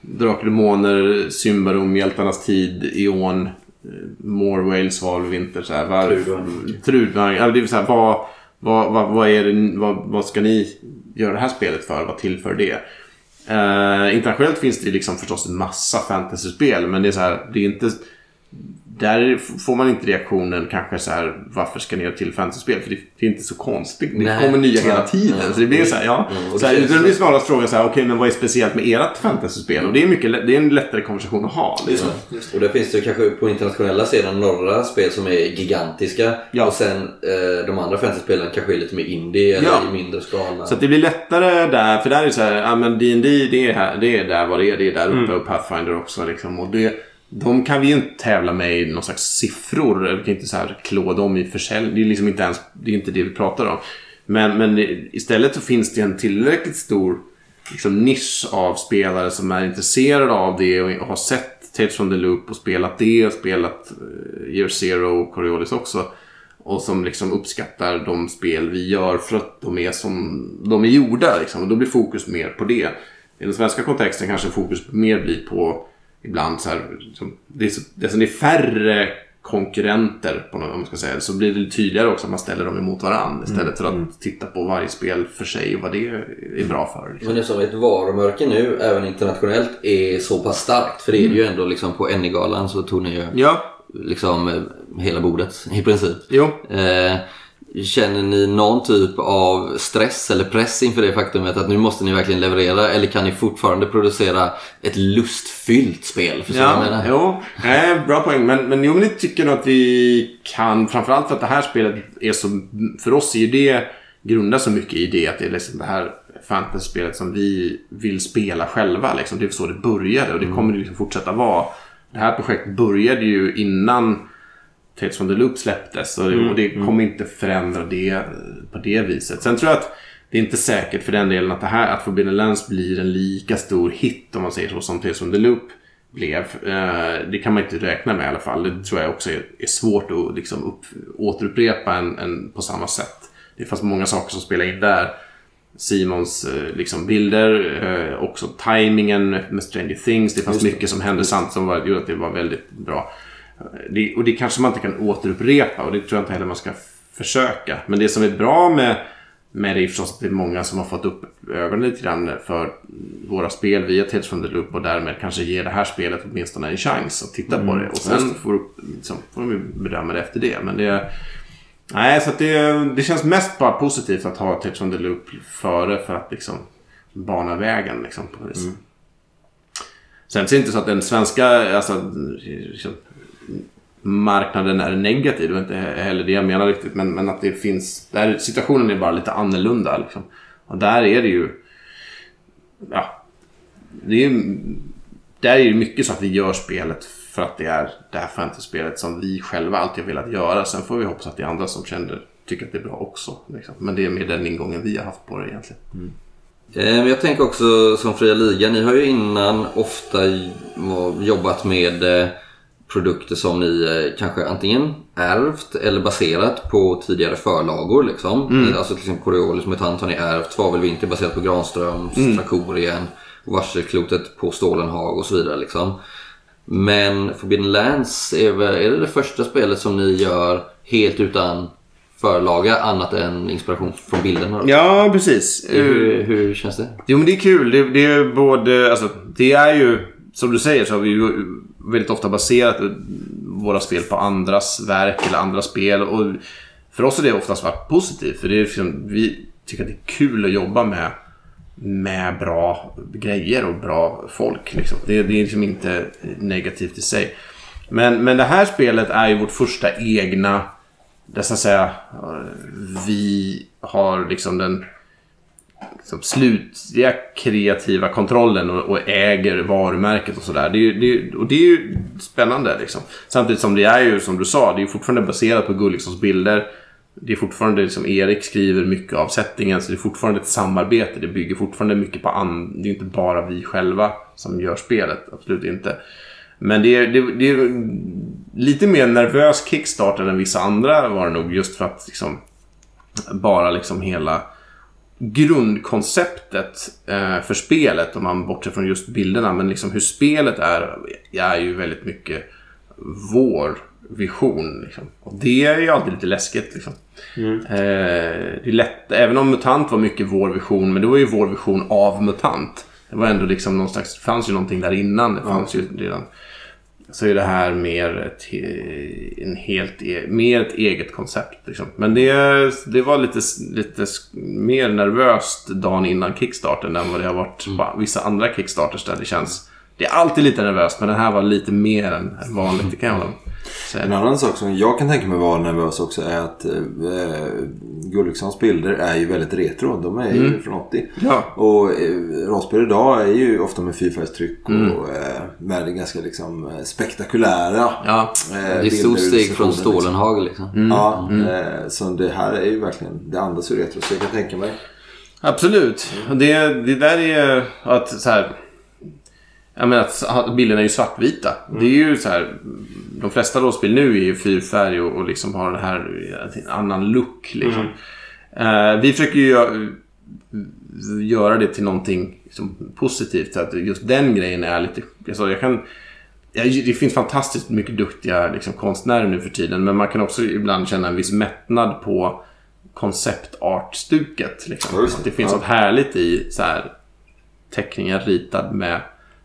Drakar och Demoner, Symbarom, Hjältarnas tid, Eon, eh, Morwale, Svalvinter, så här, var, Trudvang. Trudvang. Ja, det så här, vad, vad, vad, vad, är det, vad, vad ska ni göra det här spelet för? Vad tillför det? Eh, internationellt finns det liksom förstås en massa fantasyspel men det är så här, det är inte... Där får man inte reaktionen kanske så här varför ska ni göra till fantasyspel? För det, det är inte så konstigt. Det Nej. kommer nya hela tiden. Ja. Så det blir så här, ja. Mm, så här, det blir snarast frågan så här, okej men vad är speciellt med ert fantasyspel? Och det är, mycket, det är en lättare konversation att ha. Liksom. Ja. Och där finns det kanske på internationella sidan några spel som är gigantiska Ja. och sen eh, de andra fantasyspelen kanske är lite mer indie eller Ja. i mindre skala. Så att det blir lättare där, för där är det så här, ja men D&D det är, här, det är där vad det är, det är där uppe och Pathfinder också liksom. Och det, de kan vi ju inte tävla med i någon slags siffror. Vi kan inte så här klå dem i försäljning. Det är liksom inte ens, det är inte det vi pratar om. Men, men istället så finns det en tillräckligt stor liksom, nisch av spelare som är intresserade av det och har sett Tales from the Loop och spelat det och spelat eh, Year Zero och Coriolis också. Och som liksom uppskattar de spel vi gör för att de är som de är gjorda. Liksom. Och då blir fokus mer på det. I den svenska kontexten kanske fokus mer blir på ibland så här, liksom, det, är så, det, är så, det är färre konkurrenter på något, om man ska säga. Så blir det tydligare också att man ställer dem emot varandra istället för att titta på varje spel för sig och vad det är bra för. Liksom. Men eftersom ett varumärke nu, även internationellt, är så pass starkt. För det är det ju ändå liksom på NI-galan så tog ni ju Ja, liksom hela bordet i princip. jo. Eh, känner ni någon typ av stress eller press inför det faktumet att nu måste ni verkligen leverera? Eller kan ni fortfarande producera ett lustfyllt spel? Jag Ja, menar? jo. Nej, bra poäng. Men, men jo, men det tycker nog att vi kan. Framförallt för att det här spelet är så... För oss är ju det grundar så mycket i det att det är liksom det här fantasy-spelet som vi vill spela själva. Liksom. Det är så det började och det kommer det liksom fortsätta vara. Det här projektet började ju innan Tales from the Loop släpptes och, och det kommer inte förändra det eh, på det viset. Sen tror jag att det är inte säkert för den delen att det här att Forbidden Lands blir en lika stor hit om man säger så som Tales from the Loop blev. Eh, det kan man inte räkna med i alla fall. Det tror jag också är, svårt att liksom upp, återupprepa en, en, på samma sätt. Det fanns många saker som spelade in där. Simons eh, liksom bilder, också tajmingen med Stranger Things. Det fanns mycket som hände samt som var, gjorde att det var väldigt bra. Det, och det kanske man inte kan återupprepa och det tror jag inte heller man ska försöka. Men det som är bra med, med det är förstås att det är många som har fått upp ögonen lite grann för våra spel via Tales from the Loop och därmed kanske ger det här spelet åtminstone en chans att titta på det. Och sen får, liksom, får de ju bedöma det efter det. Men det Nej, så det, det känns mest bara positivt att ha Tales from the Loop före för att liksom bana vägen liksom, på något vis. Sen är det inte så att den svenska alltså, liksom, marknaden är negativ. Det var inte heller det jag menar riktigt. Men, men att det finns... Där, situationen är bara lite annorlunda. Liksom. Och där är det ju... Ja. Det är, ju- där är det mycket så att vi gör spelet för att det är det här fantasy-spelet som vi själva alltid har velat göra. Sen får vi hoppas att det är andra som känner, tycker att det är bra också. Liksom. Men det är mer den ingången vi har haft på det egentligen. Mm. Ehm, jag tänker också som Fria Liga, ni har ju innan ofta jobbat med eh, produkter som ni eh, kanske antingen ärvt eller baserat på tidigare förlagor. Liksom. Eh, Alltså till exempel Coriolis Mutant har ni ärvt, Svavelvinter baserat på Granströms, Trakorien, Varselklotet på Stålenhag och så vidare. Liksom. Men Forbidden Lands är, väl, är det det första spelet som ni gör helt utan förlaga annat än inspiration från bilderna? då? Ja, precis. Hur, hur känns det? Jo men det är kul. Det, det är både, alltså, det är ju, som du säger så har vi ju väldigt ofta baserat våra spel på andras verk eller andra spel. Och för oss har det oftast varit positivt. För det är, liksom, vi tycker att det är kul att jobba med, med bra grejer och bra folk. Liksom. Det, det är liksom inte negativt i sig. Men, men det här spelet är ju vårt första egna, det ska säga, vi har liksom den liksom slutliga kreativa kontrollen och, och äger varumärket och sådär. Det, är det, är och det är ju spännande liksom. Samtidigt som det är ju som du sa, det är fortfarande baserat på Gulliksons bilder. Det är fortfarande liksom Erik skriver mycket av settingen så det är fortfarande ett samarbete. Det bygger fortfarande mycket på and... Det är inte bara vi själva som gör spelet. Absolut inte. Men det är, det, det är lite mer nervös kickstarter än vissa andra var det nog just för att liksom bara liksom hela grundkonceptet eh, för spelet, om man bortser från just bilderna, men liksom hur spelet är, är ju väldigt mycket vår vision. Liksom. Och det är ju alltid lite läskigt. Liksom. Eh, det är lätt, även om MUTANT var mycket vår vision, men det var ju vår vision av MUTANT. Det var ändå liksom någon slags, fanns ju någonting där innan. Det fanns ju redan så är det här mer ett, en helt, e- mer ett eget koncept. Liksom. Men det, det var lite, lite mer nervöst dagen innan kickstarten än vad det har varit på vissa andra kickstarters där det känns... Det är alltid lite nervöst men den här var lite mer än vanligt. Det kan jag hålla säga. En annan sak som jag kan tänka mig vara nervös också är att eh, Gullikssons bilder är ju väldigt retro. De är ju från 80. Ja. Och eh, rollspel idag är ju ofta med fyrfärgstryck och eh, med ganska liksom eh, spektakulära Ja. eh, Det är ett stort bilder, steg från illustrationer, liksom. Liksom. Ja, eh, så det här är ju verkligen, det andas ju retro. Så jag kan tänka mig. Absolut. Det, det där är att så här... Jag menar att bilderna är ju svartvita. Det är ju så här... De flesta rollspel nu är ju fyrfärg och, och liksom har den här en annan look. Liksom. Eh, vi försöker ju gö- göra det till någonting liksom, positivt. Så att just den grejen är lite... Alltså jag kan Ja, det finns fantastiskt mycket duktiga liksom, konstnärer nu för tiden. Men man kan också ibland känna en viss mättnad på konceptartstuket. Liksom. Just det. Finns något härligt i så här, teckningar ritad med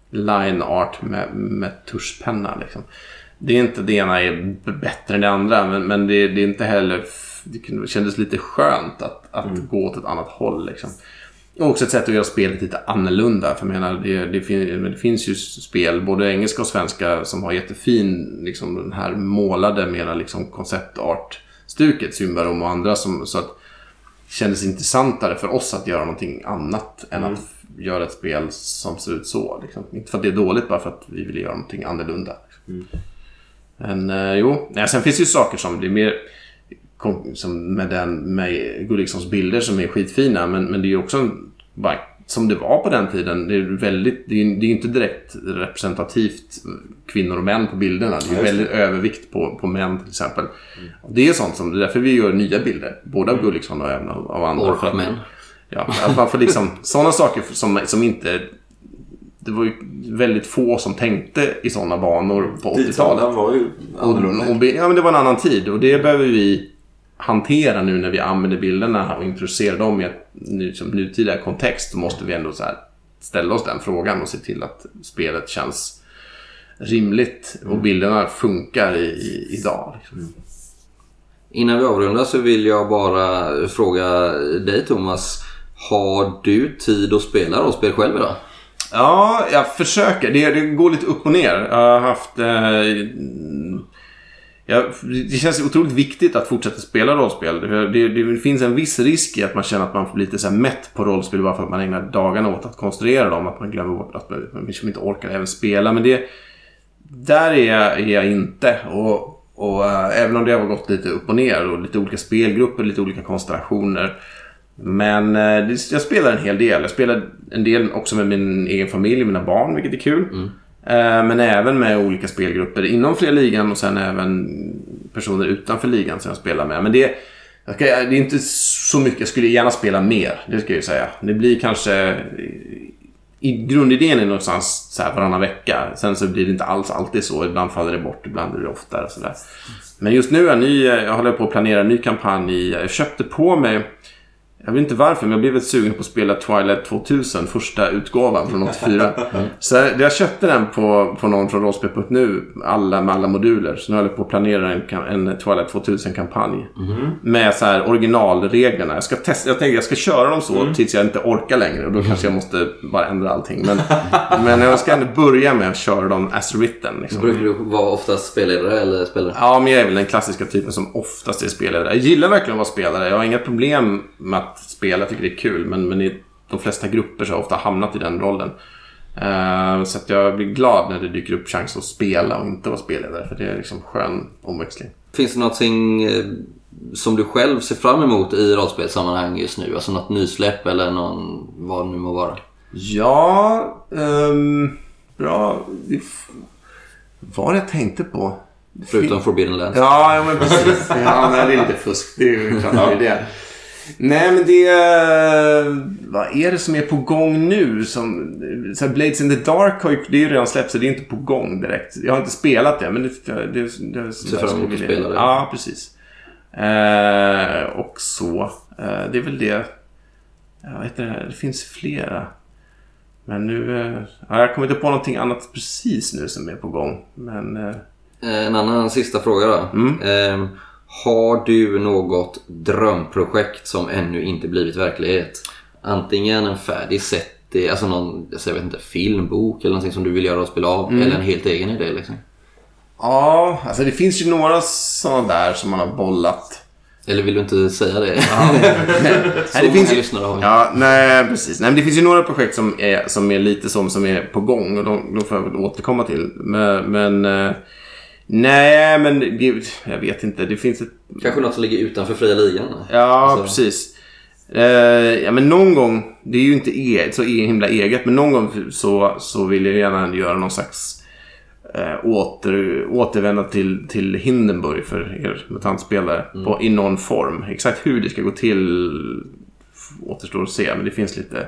line art med, med tuschpenna. Liksom. Det är inte det ena är bättre än det andra. Men, men det, det är inte heller... Det kändes lite skönt att, att gå åt ett annat håll. Liksom. Och också ett sätt att göra spelet lite annorlunda. För jag menar, det, det, fin, det finns ju spel, både engelska och svenska, som har jättefin, liksom den här målade, mera liksom konceptart-stuket, Symbarom och andra. Som, så att det kändes intressantare för oss att göra någonting annat än att f- göra ett spel som ser ut så. Liksom. Inte för att det är dåligt, bara för att vi ville göra någonting annorlunda. Liksom. Men eh, jo, Nej, sen finns det ju saker som blir mer som med, den, med Gullikssons bilder som är skitfina. Men, men det är ju också bara, som det var på den tiden. Det är väldigt, det är, är inte direkt representativt kvinnor och män på bilderna. Det är ju väldigt övervikt på, på män till exempel. Och Det är sånt som, det är därför vi gör nya bilder. Både av Gulliksson och även av, andra. Orkmän. Ja, att man får liksom, sådana saker som, som inte... Det var ju väldigt få som tänkte i sådana banor på 80-talet. Tidsandan var ju annorlunda. Och, och, ja, men det var en annan tid och det behöver vi hantera nu när vi använder bilderna och introducerar dem i en ny, som nutida kontext. Så måste vi ändå så här ställa oss den frågan och se till att spelet känns rimligt och bilderna funkar i, i, idag. Liksom. Innan vi avrundar så vill jag bara fråga dig Thomas. Har du tid att spela rollspel själv idag? Ja, jag försöker. Det, det går lite upp och ner. Jag har haft... Eh, jag, det känns otroligt viktigt att fortsätta spela rollspel. Det, det, det finns en viss risk i att man känner att man blir lite så här mätt på rollspel bara för att man ägnar dagarna åt att konstruera dem. Att man glömmer bort att man, man liksom inte orkar även spela. Men det, där är jag, är jag inte. Och, och eh, även om det har gått lite upp och ner och lite olika spelgrupper, lite olika konstellationer. Men eh, jag spelar en hel del. Jag spelar en del också med min egen familj, mina barn, vilket är kul. Eh, men även med olika spelgrupper inom fria ligan och sen även personer utanför ligan som jag spelar med. Men det, det är inte så mycket. Jag skulle gärna spela mer, det ska jag ju säga. Det blir kanske... I grundidén är någonstans så här varannan vecka. Sen så blir det inte alls alltid så. Ibland faller det bort, ibland är det oftare. och sådär. Men just nu är jag ny. Jag håller på att planera en ny kampanj. Jag köpte på mig... Jag vet inte varför, men jag blev väldigt sugen på att spela Twilight 2000, första utgåvan från 84. Så jag köpte den på, på någon från rollspel.nu, alla med alla moduler. Så nu håller jag på att planera en, en Twilight 2000-kampanj. Med så här originalreglerna. Jag ska testa, jag tänker jag ska köra dem så tills jag inte orkar längre. Och då kanske jag måste bara ändra allting. Men, men jag ska ändå börja med att köra dem as written. Liksom. Brukar du vara oftast spelledare eller spelare? Ja, men jag är väl den klassiska typen som oftast är spelledare. Jag gillar verkligen att vara spelare. Jag har inga problem med att spela. Jag tycker det är kul. Men, men i de flesta grupper så har jag ofta hamnat i den rollen. Eh, så att jag blir glad när det dyker upp chans att spela och inte vara spelledare. För det är liksom skön omväxling. Finns det någonting eh, som du själv ser fram emot i rollspelssammanhang just nu? Alltså något nysläpp eller någon, vad det nu må vara? Ja, ehm, bra. Vad var det jag tänkte på? Förutom Forbidden Lands. Ja, ja, men precis. Ja, nej, det är lite fusk. Det är ju klart det är det. Nej, men det... Vad är det som är på gång nu? Som, så Blades in the Dark har ju, det är ju redan släppt så det är inte på gång direkt. Jag har inte spelat det, men det... det, det, det Ser fram emot att spela det. Ja, precis. Eh, och så. Eh, det är väl det. Jag vet inte, det finns flera. Men nu... Eh, ja, jag kommer inte på någonting annat precis nu som är på gång. Men... Eh, Eh, En annan sista fråga då. Eh, har du något drömprojekt som ännu inte blivit verklighet? Antingen en färdig setting, alltså någon jag vet inte, film, bok eller någonting som du vill göra rollspel av. Eller en helt egen idé liksom. Ja, alltså det finns ju några sådana där som man har bollat. Eller vill du inte säga det? Nej, Så det finns ju... lyssnare har. Ja, nej precis. Nej, men det finns ju några projekt som är, som är lite som, som är på gång och de, de får jag väl återkomma till. Men... men eh, nej, men jag vet inte. Det finns ett... Kanske något som ligger utanför fria ligan? Ja, Alltså- precis. Eh, ja, men någon gång, det är ju inte e, så e, himla eget, men någon gång så, så vill jag gärna göra någon slags eh, åter, återvända till, till Hindenburg för er MUTANT-spelare på, i någon form. Exakt hur det ska gå till återstår att se, men det finns lite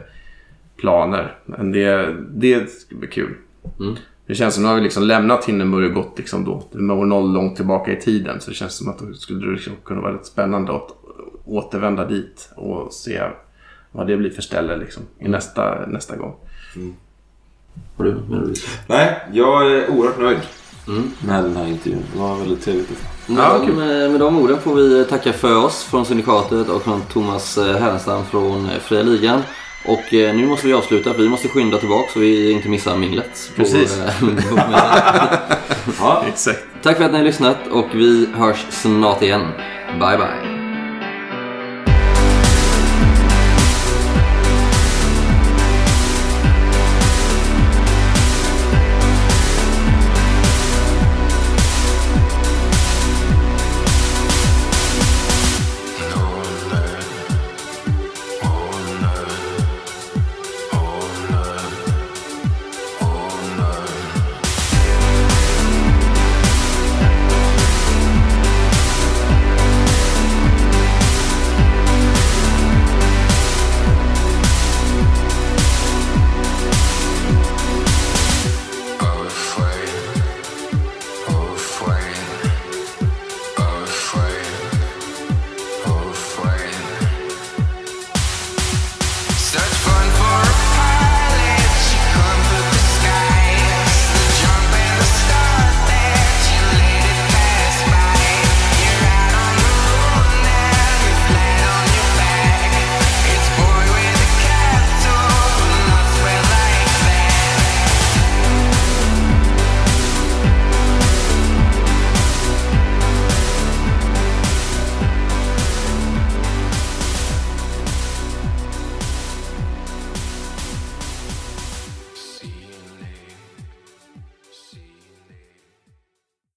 planer. Men det, det ska bli kul. Mm. Det känns som att nu har vi liksom lämnat Hindenburg och gått liksom då år noll långt tillbaka i tiden. Så det känns som att det skulle liksom kunna vara rätt spännande att återvända dit och se vad det blir för ställe liksom, i nästa, nästa gång. Har du, men du Nej, jag är oerhört nöjd med den här intervjun. Det var väldigt trevligt. Ja, kul. med, med de orden får vi tacka för oss från Syndikatet och från Thomas eh, Härenstam från eh, Fria Ligan. Och eh, nu måste vi avsluta för vi måste skynda tillbaka så vi inte missar minglet. på, Precis. eh, bokmässan. Ja, Exakt. Tack för att ni har lyssnat och vi hörs snart igen. Bye bye.